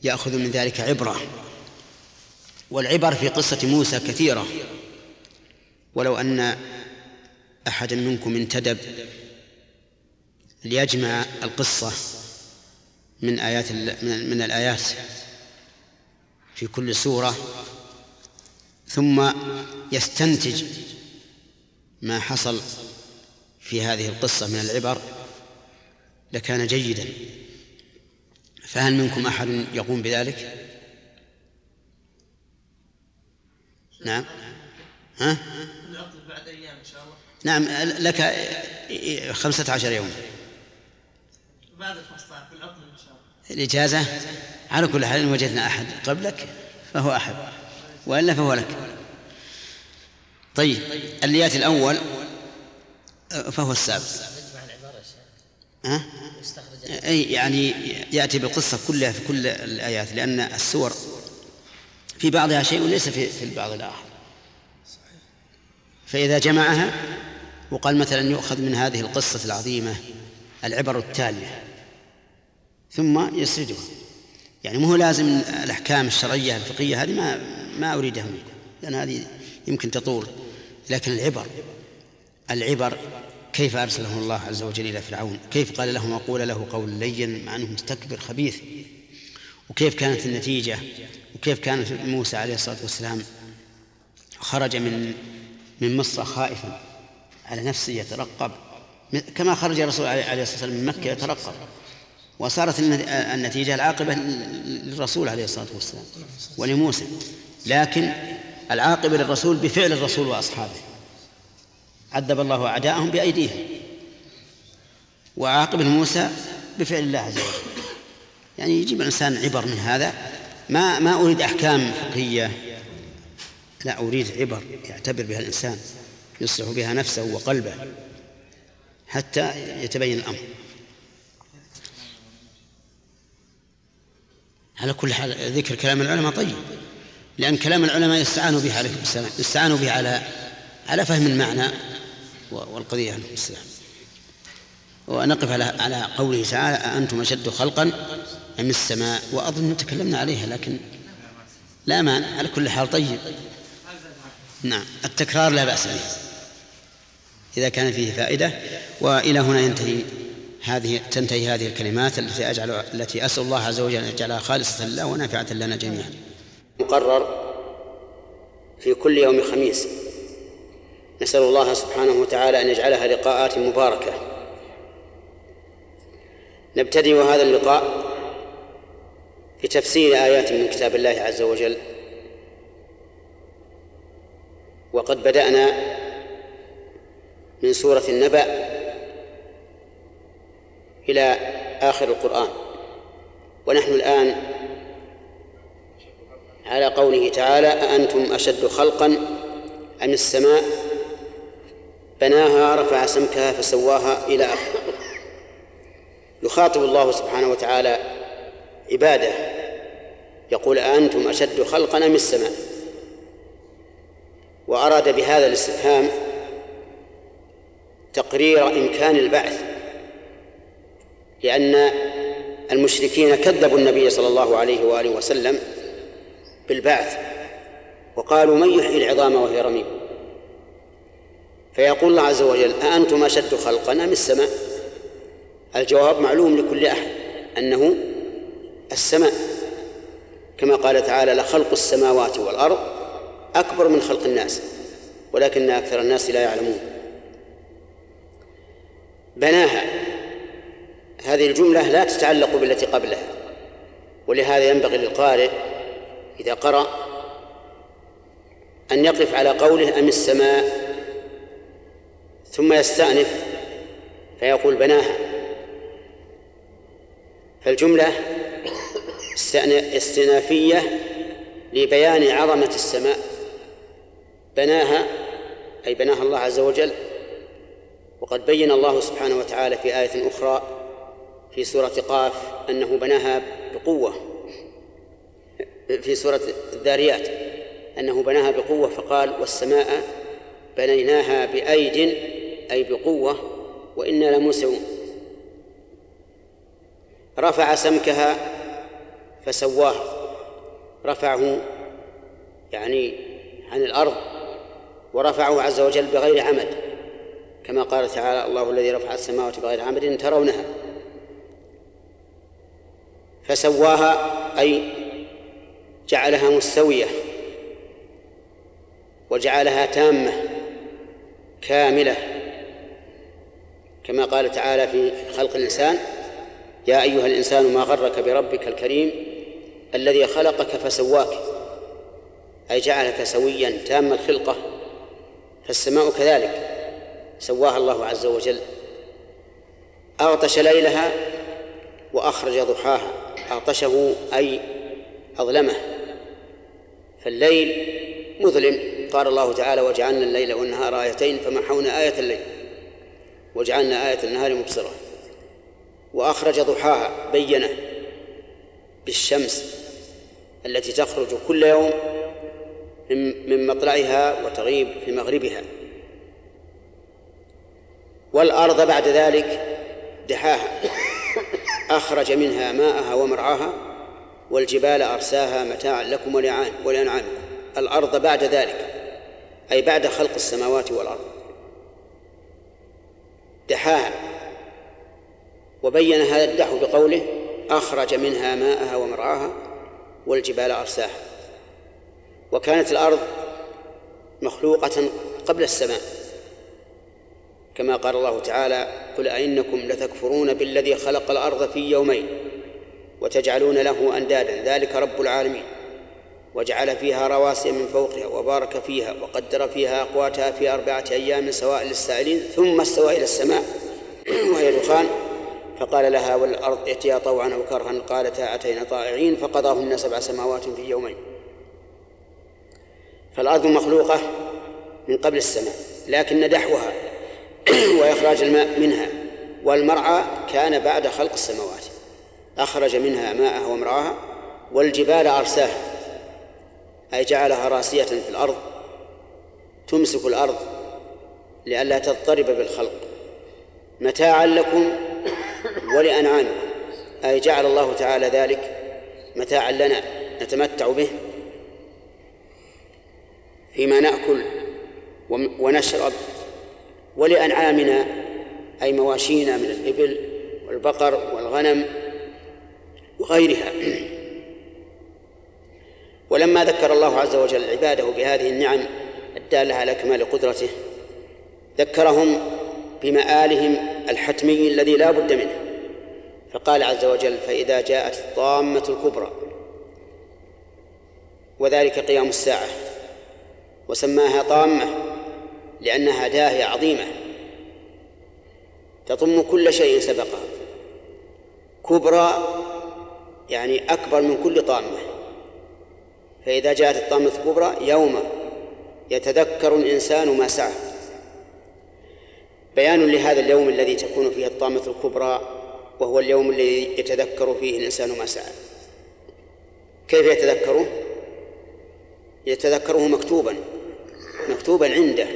يأخذ من ذلك عبرة. والعبر في قصة موسى كثيرة. ولو أن أحدا منكم انتدب ليجمع القصة من آيات من الآيات في كل سورة ثم يستنتج ما حصل في هذه القصة من العبر لكان جيدا. فهل منكم أحد يقوم بذلك؟ نعم. ها؟ بعد أيام إن شاء الله نعم لك خمسة عشر يوم. بعد الخمسة في العطل إن شاء الله الإجازة؟ على كل حال إن وجدنا أحد قبلك فهو أحد وإلا فهو لك. طيب اللي يأتي الأول فهو السابق. ها؟ أي يعني يأتي بالقصة كلها في كل الآيات لأن السور في بعضها شيء وليس في, في البعض الآخر. فإذا جمعها وقال مثلا يؤخذ من هذه القصة العظيمة العبر التالية ثم يسردها يعني مو لازم الأحكام الشرعية الفقهية هذه ما ما أريدها منكم لأن هذه يمكن تطول. لكن العبر العبر كيف أرسله الله عز وجل إلى فرعون؟ كيف قال له وقول له قول لين مع أنه مستكبر خبيث؟ وكيف كانت النتيجة؟ وكيف كان موسى عليه الصلاة والسلام خرج من من مصر خائفا على نفسه يترقب كما خرج الرسول عليه الصلاة والسلام من مكة يترقب. وصارت النتيجة العاقبة للرسول عليه الصلاة والسلام ولموسى. لكن العاقبة للرسول بفعل الرسول وأصحابه. عذب الله أعداءهم بأيديهم. وعاقب موسى بفعل الله عز وجل. يعني يجيب الإنسان عبر من هذا. ما ما أريد أحكام فقهية. لا أريد عبر يعتبر بها الإنسان. يصلح بها نفسه وقلبه. حتى يتبين الأمر. على كل حال ذكر كلام العلماء طيب لأن كلام العلماء يستعانوا به عليكم السلام يستعانوا به على على فهم المعنى والقضية عليكم السلام. ونقف على على قوله تعالى أأنتم أشد خلقا أم السماء؟ وأظن تكلمنا عليها لكن لا مانع على كل حال طيب. نعم التكرار لا بأس به. إذا كان فيه فائدة وإلى هنا ينتهي هذه تنتهي هذه الكلمات التي أجعل التي أسأل الله عز وجل أن يجعلها خالصة لله ونافعة لنا جميعا. مقرر في كل يوم خميس نسأل الله سبحانه وتعالى أن يجعلها لقاءات مباركة. نبتدئ هذا اللقاء بتفسير آيات من كتاب الله عز وجل وقد بدأنا من سورة النبأ إلى آخر القرآن. ونحن الآن على قوله تعالى أأنتم أشد خلقا؟ أم السماء بناها رفع سمكها فسواها إلى آخره. يخاطب الله سبحانه وتعالى عباده يقول أأنتم أشد خلقا أم السماء؟ وأراد بهذا الاستفهام تقرير إمكان البعث. لأن المشركين كذبوا النبي صلى الله عليه وآله وسلم بالبعث وقالوا من يحيي العظام وهي رميم؟ فيقول الله عز وجل أأنتم أشد خلقا أم السماء؟ الجواب معلوم لكل أحد أنه السماء. كما قال تعالى لخلق السماوات والأرض أكبر من خلق الناس ولكن أكثر الناس لا يعلمون. بناها هذه الجملة لا تتعلق بالتي قبلها ولهذا ينبغي للقارئ إذا قرأ أن يقف على قوله أم السماء ثم يستأنف فيقول بناها. فالجملة استئنافية لبيان عظمة السماء. بناها أي بناها الله عز وجل وقد بين الله سبحانه وتعالى في آية أخرى في سورة قاف أنه بناها بقوة. في سورة الذاريات أنه بناها بقوة فقال والسماء بنيناها بأيد أي بقوة وإنا لموسعون. رفع سمكها فسواها. رفعه يعني عن الأرض ورفعه عز وجل بغير عمد كما قال تعالى الله الذي رفع السماوات بغير عمد ترونها. فسواها أي جعلها مستوية وجعلها تامة كاملة. كما قال تعالى في خلق الإنسان يا أيها الإنسان ما غرك بربك الكريم الذي خلقك فسواك أي جعلك سويا تام الخلقة فالسماء كذلك. سواها الله عز وجل. أغطش ليلها وأخرج ضحاها. أغطشه أي أظلمه. فالليل مظلم. قال الله تعالى وجعلنا الليل والنهار آيتين فمحونا آية الليل. وجعلنا آية النهار مبصرة. وأخرج ضحاها بينه بالشمس التي تخرج كل يوم من مطلعها وتغيب في مغربها. والأرض بعد ذلك دحاها. أخرج منها ماءها ومرعاها والجبال أرساها متاعا لكم ولأنعامكم. الأرض بعد ذلك أي بعد خلق السماوات والأرض. دحاها. وبين هذا الدحو بقوله أخرج منها ماءها ومرعاها والجبال أرساها. وكانت الأرض مخلوقة قبل السماء. كما قال الله تعالى قل أئنكم لتكفرون بالذي خلق الأرض في يومين وتجعلون له أندادا ذلك رب العالمين وجعل فيها رواسي من فوقها وبارك فيها وقدر فيها أقواتها في أربعة أيام سواء للسائلين ثم استوى إلى السماء وهي دخان فقال لها والأرض ائتيا طوعا أو كرها قالتا أتينا طائعين فقضاهن سبع سماوات في يومين. فالأرض مخلوقة من قبل السماء لكن دحوها وإخراج الماء منها. والمرعى كان بعد خلق السماوات. أخرج منها ماءها ومرعاها والجبال أرساها. أي جعلها راسية في الأرض تمسك الأرض لئلا تضطرب بالخلق. متاعا لكم ولأنعامكم. أي جعل الله تعالى ذلك متاعا لنا نتمتع به فيما نأكل ونشرب. ولأنعامنا أي مواشينا من الإبل والبقر والغنم وغيرها. ولما ذكر الله عز وجل عباده بهذه النعم الدالة على كمال قدرته ذكرهم بمآلهم الحتمي الذي لا بد منه. فقال عز وجل فإذا جاءت الطامة الكبرى وذلك قيام الساعة وسماها طامة. لأنها داهية عظيمة. تضم كل شيء سبقها كبرى يعني أكبر من كل طامة. فإذا جاءت الطامة الكبرى يوم يتذكر الإنسان ما سعى. بيان لهذا اليوم الذي تكون فيه الطامة الكبرى وهو اليوم الذي يتذكر فيه الإنسان ما سعى. كيف يتذكره؟ يتذكره مكتوبا. مكتوبا عنده.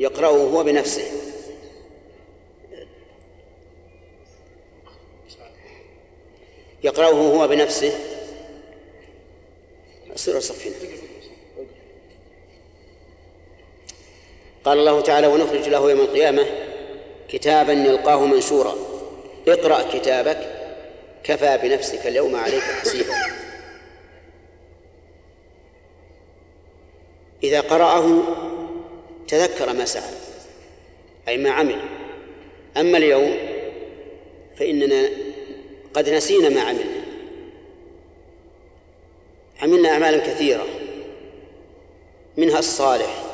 يقرأه هو بنفسه. يقرأه هو بنفسه. سورة صفنا قال الله تعالى ونخرج له يوم القيامة كتابا يلقاه منشورا. اقرأ كتابك كفى بنفسك اليوم عليك حسيبا. إذا قرأه تذكر ما سعى أي ما عمل. أما اليوم فإننا قد نسينا ما عملنا. عملنا أعمالا كثيرة منها الصالح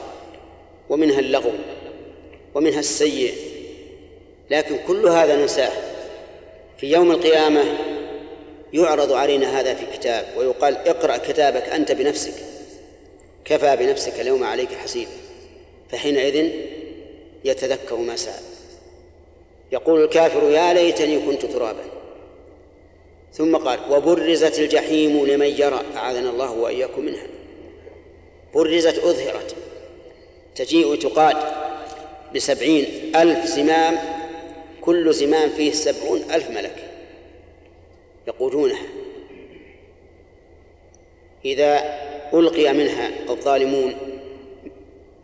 ومنها اللغو ومنها السيء. لكن كل هذا ننساه. في يوم القيامة يعرض علينا هذا في كتاب ويقال اقرأ كتابك أنت بنفسك. كفى بنفسك اليوم عليك حسيبا. فحينئذ يتذكر ما سعى يقول الكافر يا ليتني كنت ترابا. ثم قال وبرزت الجحيم لمن يرى أعاذنا الله وإياكم منها. برزت أظهرت. تجيء تقاد بسبعين ألف زمام كل زمام فيه سبعون ألف ملك يقودونها. إذا ألقي منها الظالمون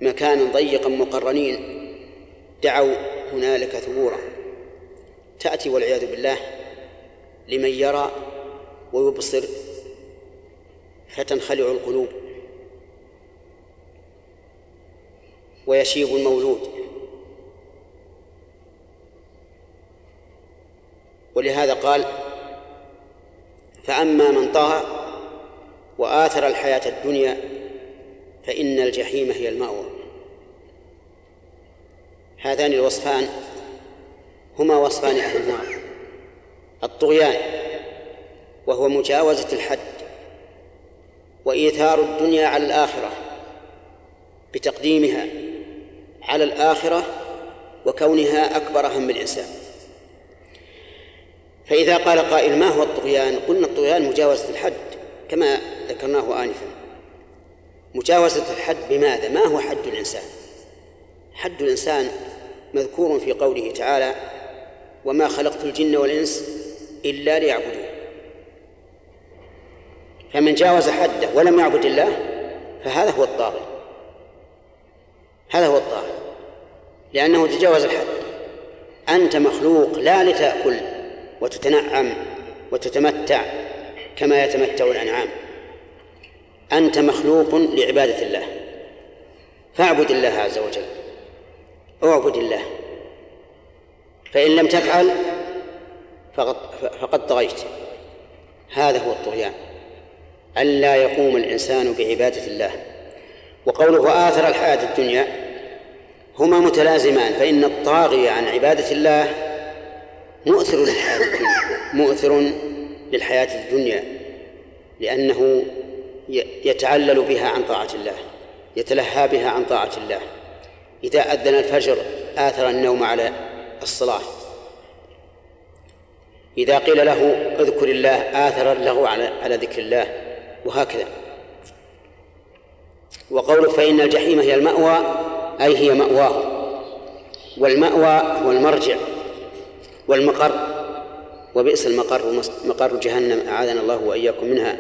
مكانا ضيقا مقرنين دعوا هنالك ثبورا تأتي والعياذ بالله لمن يرى ويبصر فتنخلع القلوب ويشيب المولود. ولهذا قال فأما من طغى وآثر الحياة الدنيا فإن الجحيم هي المأوى. هذان الوصفان هما وصفان أهل النار. الطغيان وهو مجاوزة الحد وإيثار الدنيا على الآخرة بتقديمها على الآخرة وكونها أكبر هم الإنسان. فإذا قال قائل ما هو الطغيان؟ قلنا الطغيان مجاوزة الحد كما ذكرناه آنفا. مجاوزة الحد بماذا؟ ما هو حد الإنسان؟ حد الإنسان مذكور في قوله تعالى وما خلقت الجن والإنس إلا ليعبدون فمن جاوز حده ولم يعبد الله فهذا هو الطاغي هذا هو الطاغي لأنه تجاوز الحد. أنت مخلوق لا لتأكل وتتنعم وتتمتع كما يتمتع الأنعام. أنت مخلوق لعبادة الله. فاعبد الله عز وجل. أعبد الله. فإن لم تفعل فقد, فقد طغيت. هذا هو الطغيان. ألا يقوم الإنسان بعبادة الله. وقوله آثر الحياة الدنيا هما متلازمان فإن الطاغي عن عبادة الله مؤثر للحياة الدنيا. مؤثر للحياة الدنيا. لأنه يتعلل بها عن طاعة الله يتلهى بها عن طاعة الله. إذا أذن الفجر آثر النوم على الصلاة. إذا قيل له اذكر الله آثر اللغو على على ذكر الله وهكذا. وقوله فإن الجحيم هي المأوى أي هي مأواه. والمأوى هو المرجع والمقر وبئس المقر مقر جهنم أعاذنا الله وإياكم منها.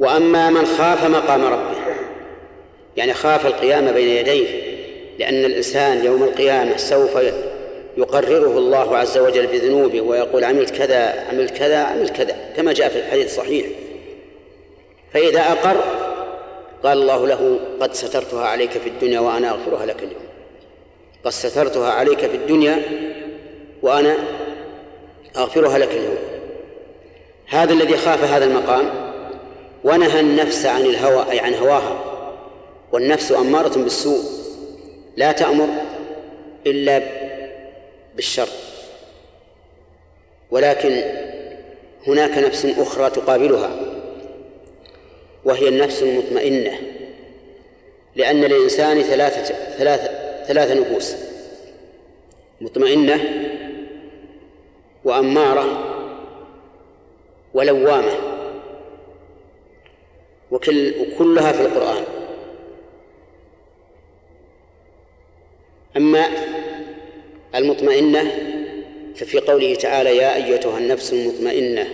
وأما من خاف مقام ربه يعني خاف القيام بين يديه لأن الإنسان يوم القيامة سوف يقرره الله عز وجل بذنوبه ويقول عملت كذا عملت كذا عملت كذا كما جاء في الحديث الصحيح. فإذا أقر قال الله له قد سترتها عليك في الدنيا وأنا أغفرها لك اليوم. قد سترتها عليك في الدنيا وأنا أغفرها لك اليوم. هذا الذي خاف هذا المقام ونهى النفس عن الهوى أي عن هواها. والنفس أمارة بالسوء. لا تأمر إلا بالشر. ولكن هناك نفس أخرى تقابلها وهي النفس المطمئنة. لأن للإنسان ثلاثة ثلاثة ثلاثة نفوس. مطمئنة وأمارة ولوامة. وكل وكلها في القرآن. أما المطمئنة ففي قوله تعالى يا أيتها النفس المطمئنة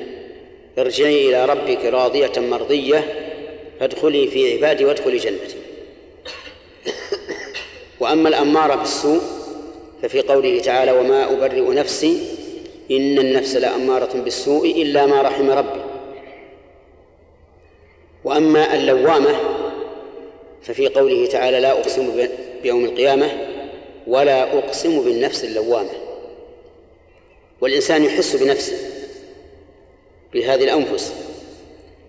ارجعي إلى ربك راضية مرضية فادخلي في عبادي وادخلي جنتي. وأما الأمارة بالسوء ففي قوله تعالى وما أبرئ نفسي إن النفس لأمارة بالسوء إلا ما رحم ربي. وأما اللوامة ففي قوله تعالى لا أقسم بيوم القيامة ولا أقسم بالنفس اللوامة. والإنسان يحس بنفسه بهذه الأنفس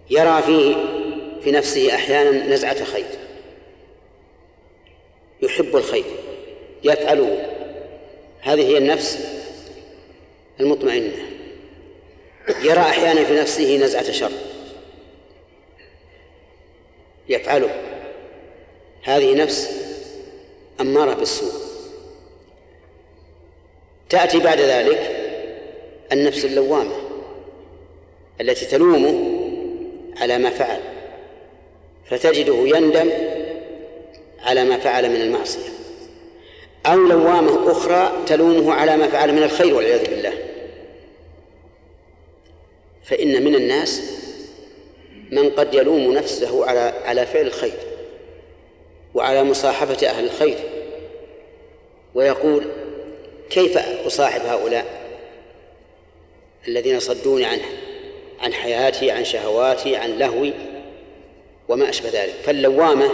يرى فيه في نفسه أحيانا نزعة خير يحب الخير يفعله. هذه هي النفس المطمئنة. يرى أحيانا في نفسه نزعة شر. يفعله. هذه نفس أمارة بالسوء. تأتي بعد ذلك النفس اللوامة التي تلومه على ما فعل فتجده يندم على ما فعل من المعصية. أو لوامة أخرى تلومه على ما فعل من الخير والعياذ بالله. فإن من الناس من قد يلوم نفسه على على فعل الخير وعلى مصاحبة أهل الخير ويقول كيف أصاحب هؤلاء الذين صدوني عن عن حياتي عن شهواتي عن لهوي وما أشبه ذلك؟ فاللوامة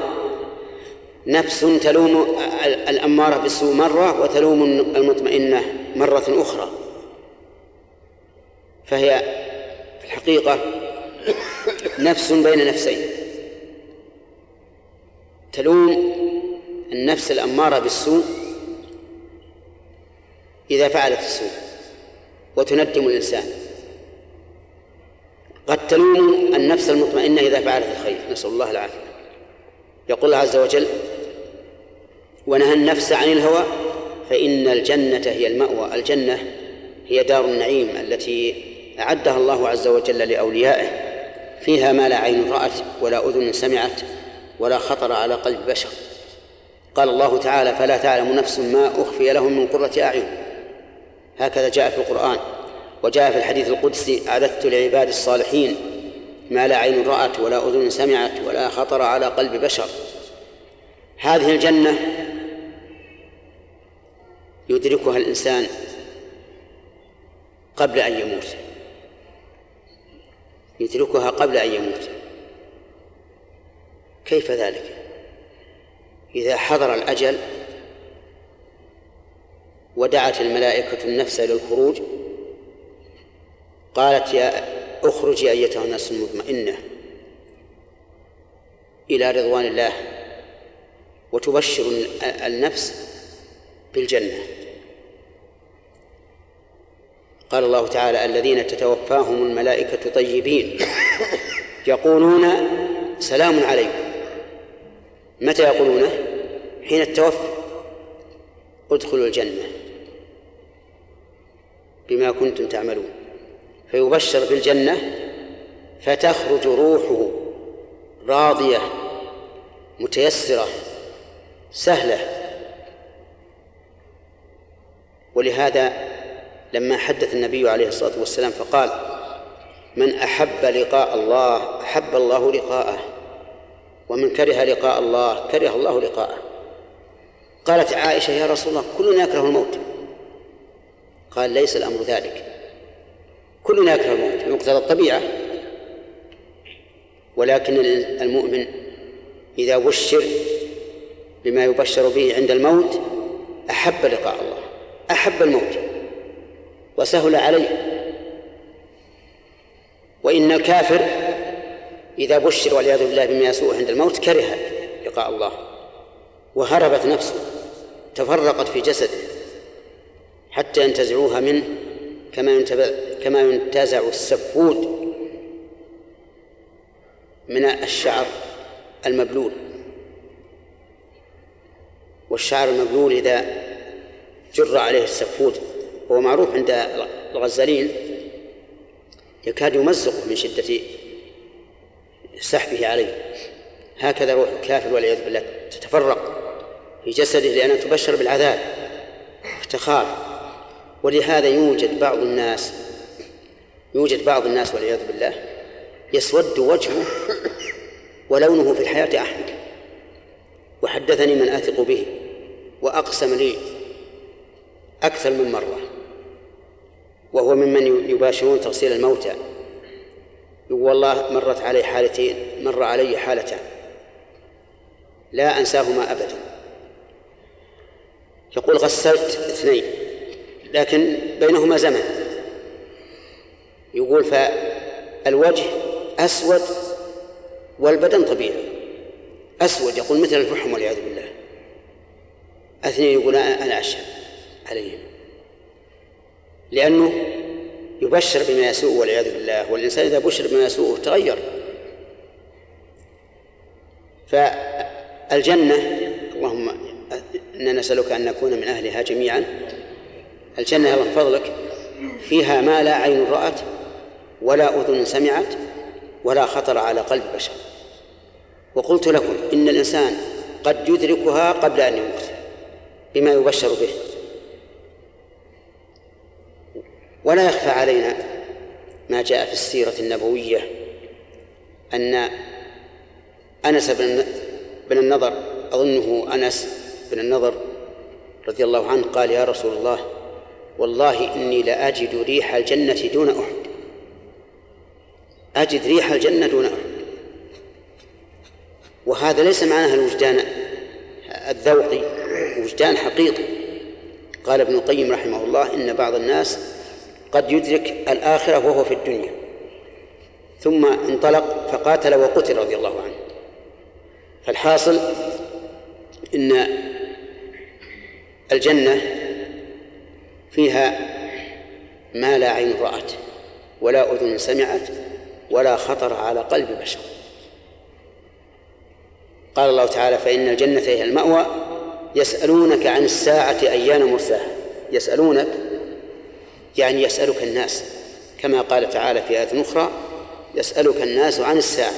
نفس تلوم الأمارة بالسوء مرة وتلوم المطمئنة مرة أخرى. فهي في الحقيقة نفس بين نفسين. تلوم النفس الأمارة بالسوء إذا فعلت السوء وتندم الإنسان. قد تلوم النفس المطمئنة إذا فعلت الخير. نسأل الله العافية. يقول الله عز وجل ونهى النفس عن الهوى فإن الجنة هي المأوى. الجنة هي دار النعيم التي أعدها الله عز وجل لأوليائه. فيها ما لا عين رأت ولا أذن سمعت ولا خطر على قلب بشر. قال الله تعالى فلا تعلم نفس ما أخفي لهم من قرة أعين. هكذا جاء في القرآن وجاء في الحديث القدسي أعددت لعباد الصالحين ما لا عين رأت ولا أذن سمعت ولا خطر على قلب بشر. هذه الجنة يدركها الإنسان قبل أن يموت. يدركها قبل أن يموت. كيف ذلك؟ إذا حضر الأجل ودعت الملائكة النفس إلى الخروج قالت يا اخرجي أيتها النفس المطمئنة إلى رضوان الله وتبشر النفس بالجنة. قال الله تعالى الذين تتوفاهم الملائكة طيبين يقولون سلام عليكم. متى يقولونه؟ حين التوفي. ادخلوا الجنة بما كنتم تعملون. فيبشر بالجنة فتخرج روحه راضية متيسرة سهلة. ولهذا لما حدث النبي عليه الصلاة والسلام فقال من أحب لقاء الله أحب الله لقاءه ومن كره لقاء الله كره الله لقاءه. قالت عائشة يا رسول الله كلنا يكره الموت. قال ليس الأمر ذلك. كلنا يكره الموت بمقتضى الطبيعة. ولكن المؤمن إذا بشر بما يبشر به عند الموت أحب لقاء الله أحب الموت. وسهل عليه. وإن الكافر إذا بشر والعياذ بالله بما يسوء عند الموت كره لقاء الله وهربت نفسه تفرقت في جسده حتى ينتزعوها منه كما كما ينتزع السفود من الشعر المبلول. والشعر المبلول إذا جر عليه السفود هو معروف عند الغزالين يكاد يمزقه من شدة سحبه عليه. هكذا روح الكافر والعياذ بالله تتفرق في جسده لأنها تبشر بالعذاب تخاف ولهذا يوجد بعض الناس يوجد بعض الناس والعياذ بالله يسود وجهه ولونه في الحياة أحمر وحدثني من أثق به وأقسم لي أكثر من مرة. وهو ممن يباشرون تغسيل الموتى. والله مرت علي حالتين مر علي حالتان. لا أنساهما أبدا. يقول غسلت اثنين لكن بينهما زمن. يقول فالوجه أسود والبدن طبيعي. أسود يقول مثل الفحم والعياذ بالله. اثنين يقول أنا أشهد عليهم لأنه يبشر بما يسوء والعياذ بالله والإنسان إذا بشر بما يسوء تغير. فالجنة اللهم إنا نسألك أن نكون من أهلها جميعا. الجنة من فضلك فيها ما لا عين رأت ولا أذن سمعت ولا خطر على قلب بشر. وقلت لكم إن الإنسان قد يدركها قبل أن يموت بما يبشر به. ولا يخفى علينا ما جاء في السيرة النبوية أن أنس بن النضر أظنه أنس بن النضر رضي الله عنه قال يا رسول الله والله إني لأجد ريح الجنة دون أحد. أجد ريح الجنة دون أحد. وهذا ليس معناها الوجدان الذوقي وجدان حقيقي. قال ابن القيم رحمه الله إن بعض الناس قد يدرك الآخرة وهو في الدنيا. ثم انطلق فقاتل وقتل رضي الله عنه. فالحاصل إن الجنة فيها ما لا عين رأت ولا أذن سمعت ولا خطر على قلب بشر. قال الله تعالى فإن الجنة هي المأوى يسألونك عن الساعة أيان مرساها. يسألونك يعني يسألك الناس كما قال تعالى في آية أخرى يسألك الناس عن الساعة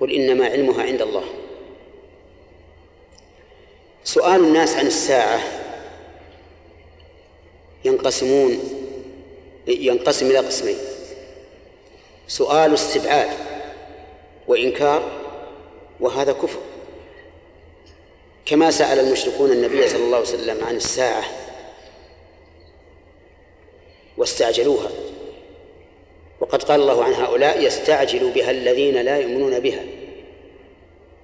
قل إنما علمها عند الله. سؤال الناس عن الساعة ينقسمون ينقسم إلى قسمين سؤال استبعاد وإنكار وهذا كفر. كما سأل المشركون النبي صلى الله عليه وسلم عن الساعة واستعجلوها. وقد قال الله عن هؤلاء يستعجل بها الذين لا يؤمنون بها.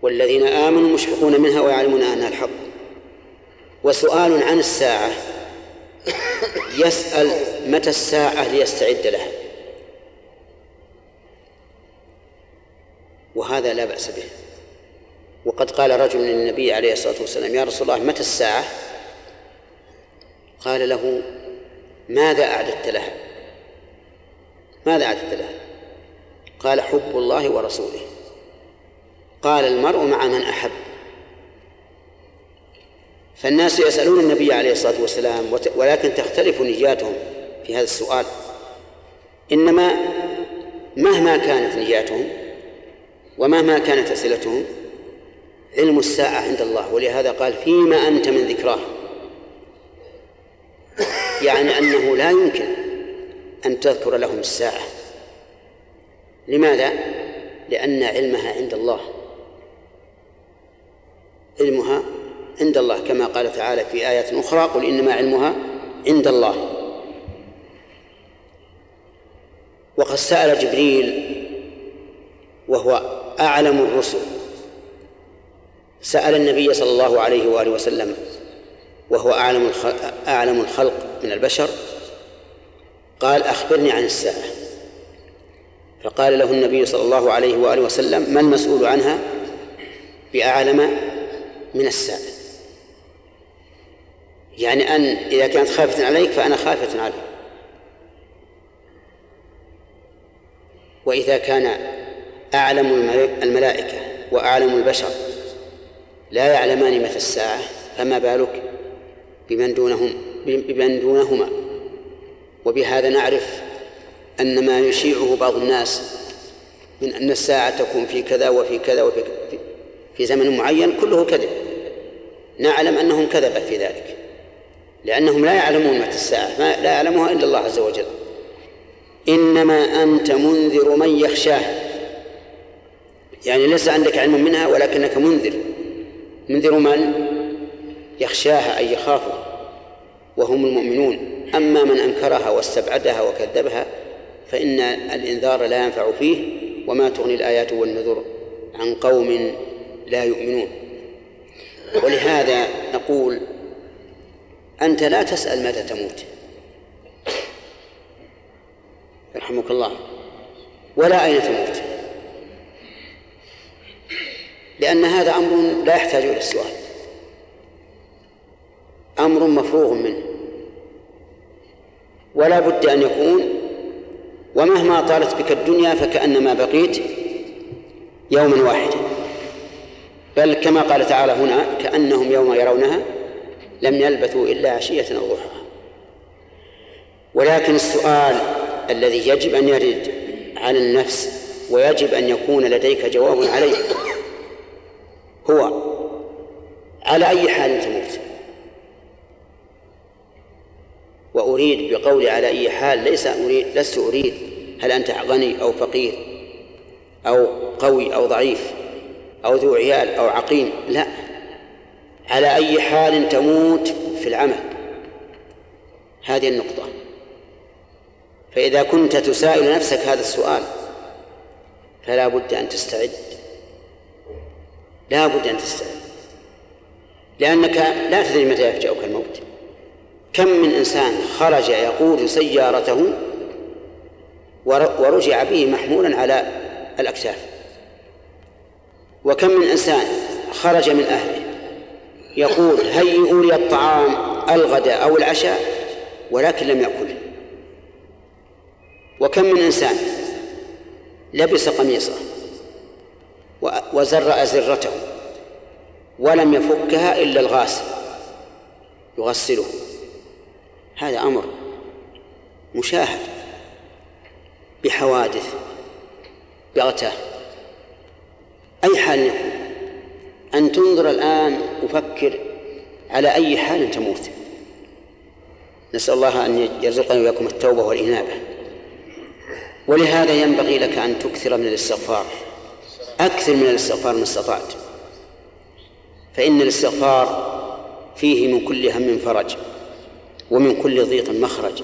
والذين آمنوا مشفقون منها ويعلمون أنها الحق. وسؤال عن الساعة. يسأل متى الساعة ليستعد لها. وهذا لا بأس به. وقد قال رجل للنبي عليه الصلاة والسلام يا رسول الله متى الساعة؟ قال له ماذا أعددت لها؟ ماذا أعددت لها؟ قال حب الله ورسوله. قال المرء مع من أحب. فالناس يسألون النبي عليه الصلاة والسلام ولكن تختلف نياتهم في هذا السؤال. إنما مهما كانت نياتهم ومهما كانت أسئلتهم علم الساعة عند الله. ولهذا قال فيما أنت من ذكراه. يعني أنه لا يمكن أن تذكر لهم الساعة. لماذا؟ لأن علمها عند الله. علمها عند الله كما قال تعالى في آية أخرى قل إنما علمها عند الله. وقد سأل جبريل وهو أعلم الرسل. سأل النبي صلى الله عليه وآله وسلم وهو أعلم أعلم الخلق. من البشر قال أخبرني عن الساعة. فقال له النبي صلى الله عليه وآله وسلم ما المسؤول عنها؟ بأعلم من السائل يعني أن إذا كانت خافة عليك فأنا خافة عليك. وإذا كان أعلم الملائكة وأعلم البشر لا يعلمان متى الساعة فما بالك بمن دونهم؟ بمن دونهما. وبهذا نعرف أن ما يشيعه بعض الناس من أن الساعة تكون في كذا وفي كذا وفي في زمن معين كله كذب. نعلم أنهم كذبت في ذلك. لأنهم لا يعلمون متى الساعة ما لا يعلمها إلا الله عز وجل. إنما أنت منذر من يخشاه. يعني ليس عندك علم منها ولكنك منذر. منذر من يخشاها أي يخافها وهم المؤمنون. أما من أنكرها واستبعدها وكذبها فإن الإنذار لا ينفع فيه وما تغني الآيات والنذر عن قوم لا يؤمنون. ولهذا نقول أنت لا تسأل متى تموت. يرحمك الله. ولا أين تموت. لأن هذا أمر لا يحتاج إلى السؤال. أمر مفروغ منه. ولا بد أن يكون ومهما طالت بك الدنيا فكأنما بقيت يوما واحدا. بل كما قال تعالى هنا كأنهم يوم يرونها لم يلبثوا إلا عشية أو ضحاها. ولكن السؤال الذي يجب أن يرد على النفس ويجب أن يكون لديك جواب عليه هو على أي حال تموت وأريد بقولي على أي حال ليس أريد لست أريد. هل أنت غني أو فقير أو قوي أو ضعيف أو ذو عيال أو عقيم؟ لا. على أي حال تموت في العمل؟ هذه النقطة. فإذا كنت تسائل نفسك هذا السؤال فلا بد أن تستعد. لا بد أن تستعد. لأنك لا تدري متى يفجأك الموت. كم من إنسان خرج يقود سيارته ورجع به محمولا على الأكتاف. وكم من إنسان خرج من أهله يقول هيئوا لي الطعام الغداء أو العشاء ولكن لم يأكله وكم من إنسان لبس قميصه وزر أزرته ولم يفكها إلا الغاسل يغسله. هذا أمر مشاهد بحوادث بغتة. أي حال يكون أن تنظر الآن وفكر على أي حال تموت. نسأل الله أن يرزقنا وإياكم التوبة والإنابة. ولهذا ينبغي لك أن تكثر من الاستغفار. أكثر من الاستغفار ما استطعت. فإن الاستغفار فيه من كل هم فرج. ومن كل ضيق مخرج.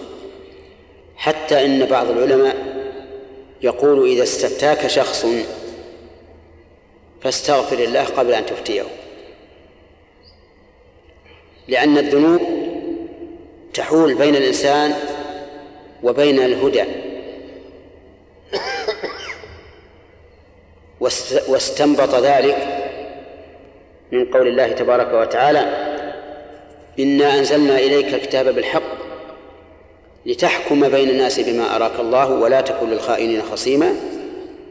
حتى إن بعض العلماء يقول إذا استفتاك شخص فاستغفر الله قبل أن تفتيه. لأن الذنوب تحول بين الإنسان وبين الهدى. واستنبط ذلك من قول الله تبارك وتعالى إنا أنزلنا إليك الكتاب بالحق لتحكم بين الناس بما أراك الله ولا تكن للخائنين خصيما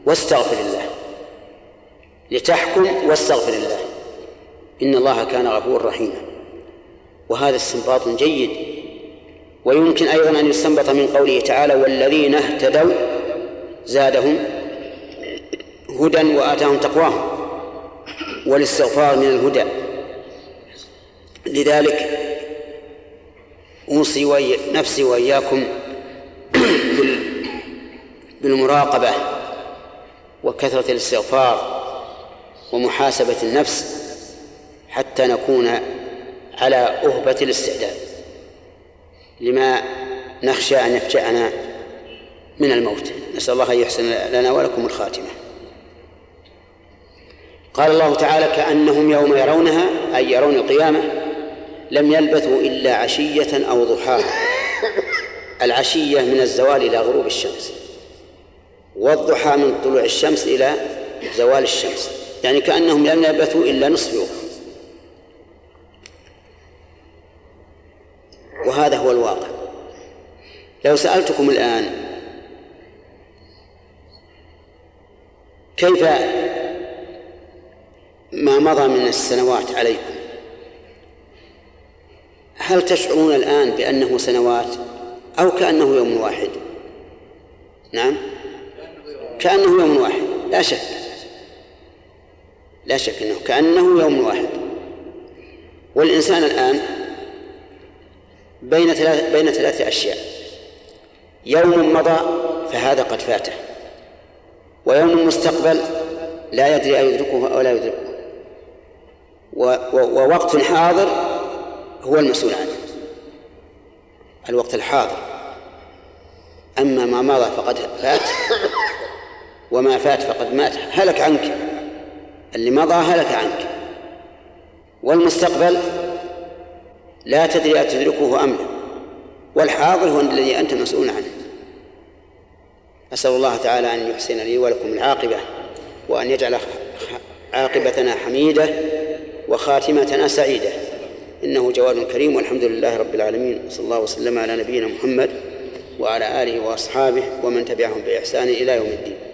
واستغفر الله. لتحكم واستغفر الله. إن الله كان غفورا رحيما. وهذا استنباط جيد. ويمكن أيضا أن يستنبط من قوله تعالى والذين اهتدوا زادهم هدى وآتاهم تقواهم. والاستغفار من الهدى. لذلك أوصي نفسي وإياكم بالمراقبة وكثرة الاستغفار ومحاسبة النفس حتى نكون على أهبة الاستعداد لما نخشى أن يفجأنا من الموت. نسأل الله أن يحسن لنا ولكم الخاتمة. قال الله تعالى كأنهم يوم يرونها أي يرون القيامة لم يلبثوا إلا عشية أو ضحاها. العشية من الزوال إلى غروب الشمس والضحى من طلوع الشمس إلى زوال الشمس. يعني كأنهم لم يلبثوا إلا نصف يوم. وهذا هو الواقع. لو سألتكم الآن كيف ما مضى من السنوات عليكم؟ هل تشعرون الآن بأنه سنوات أو كأنه يوم واحد؟ نعم. كأنه يوم واحد. لا شك. لا شك أنه كأنه يوم واحد. والإنسان الآن بين ثلاث بين ثلاث أشياء. يوم مضى فهذا قد فاته. ويوم مستقبل لا يدري أيدركه أو لا يدركه. ووقت حاضر هو المسؤول عنه. الوقت الحاضر. أما ما مضى فقد فات وما فات فقد مات. هلك عنك. اللي مضى هلك عنك. والمستقبل لا تدري أتدركه أم لا. والحاضر هو الذي أنت مسؤول عنه. أسأل الله تعالى أن يحسن لي ولكم العاقبة وأن يجعل عاقبتنا حميدة وخاتمتنا سعيدة. إنه جواد كريم والحمد لله رب العالمين صلى الله وسلم على نبينا محمد وعلى آله وأصحابه ومن تبعهم بإحسان إلى يوم الدين.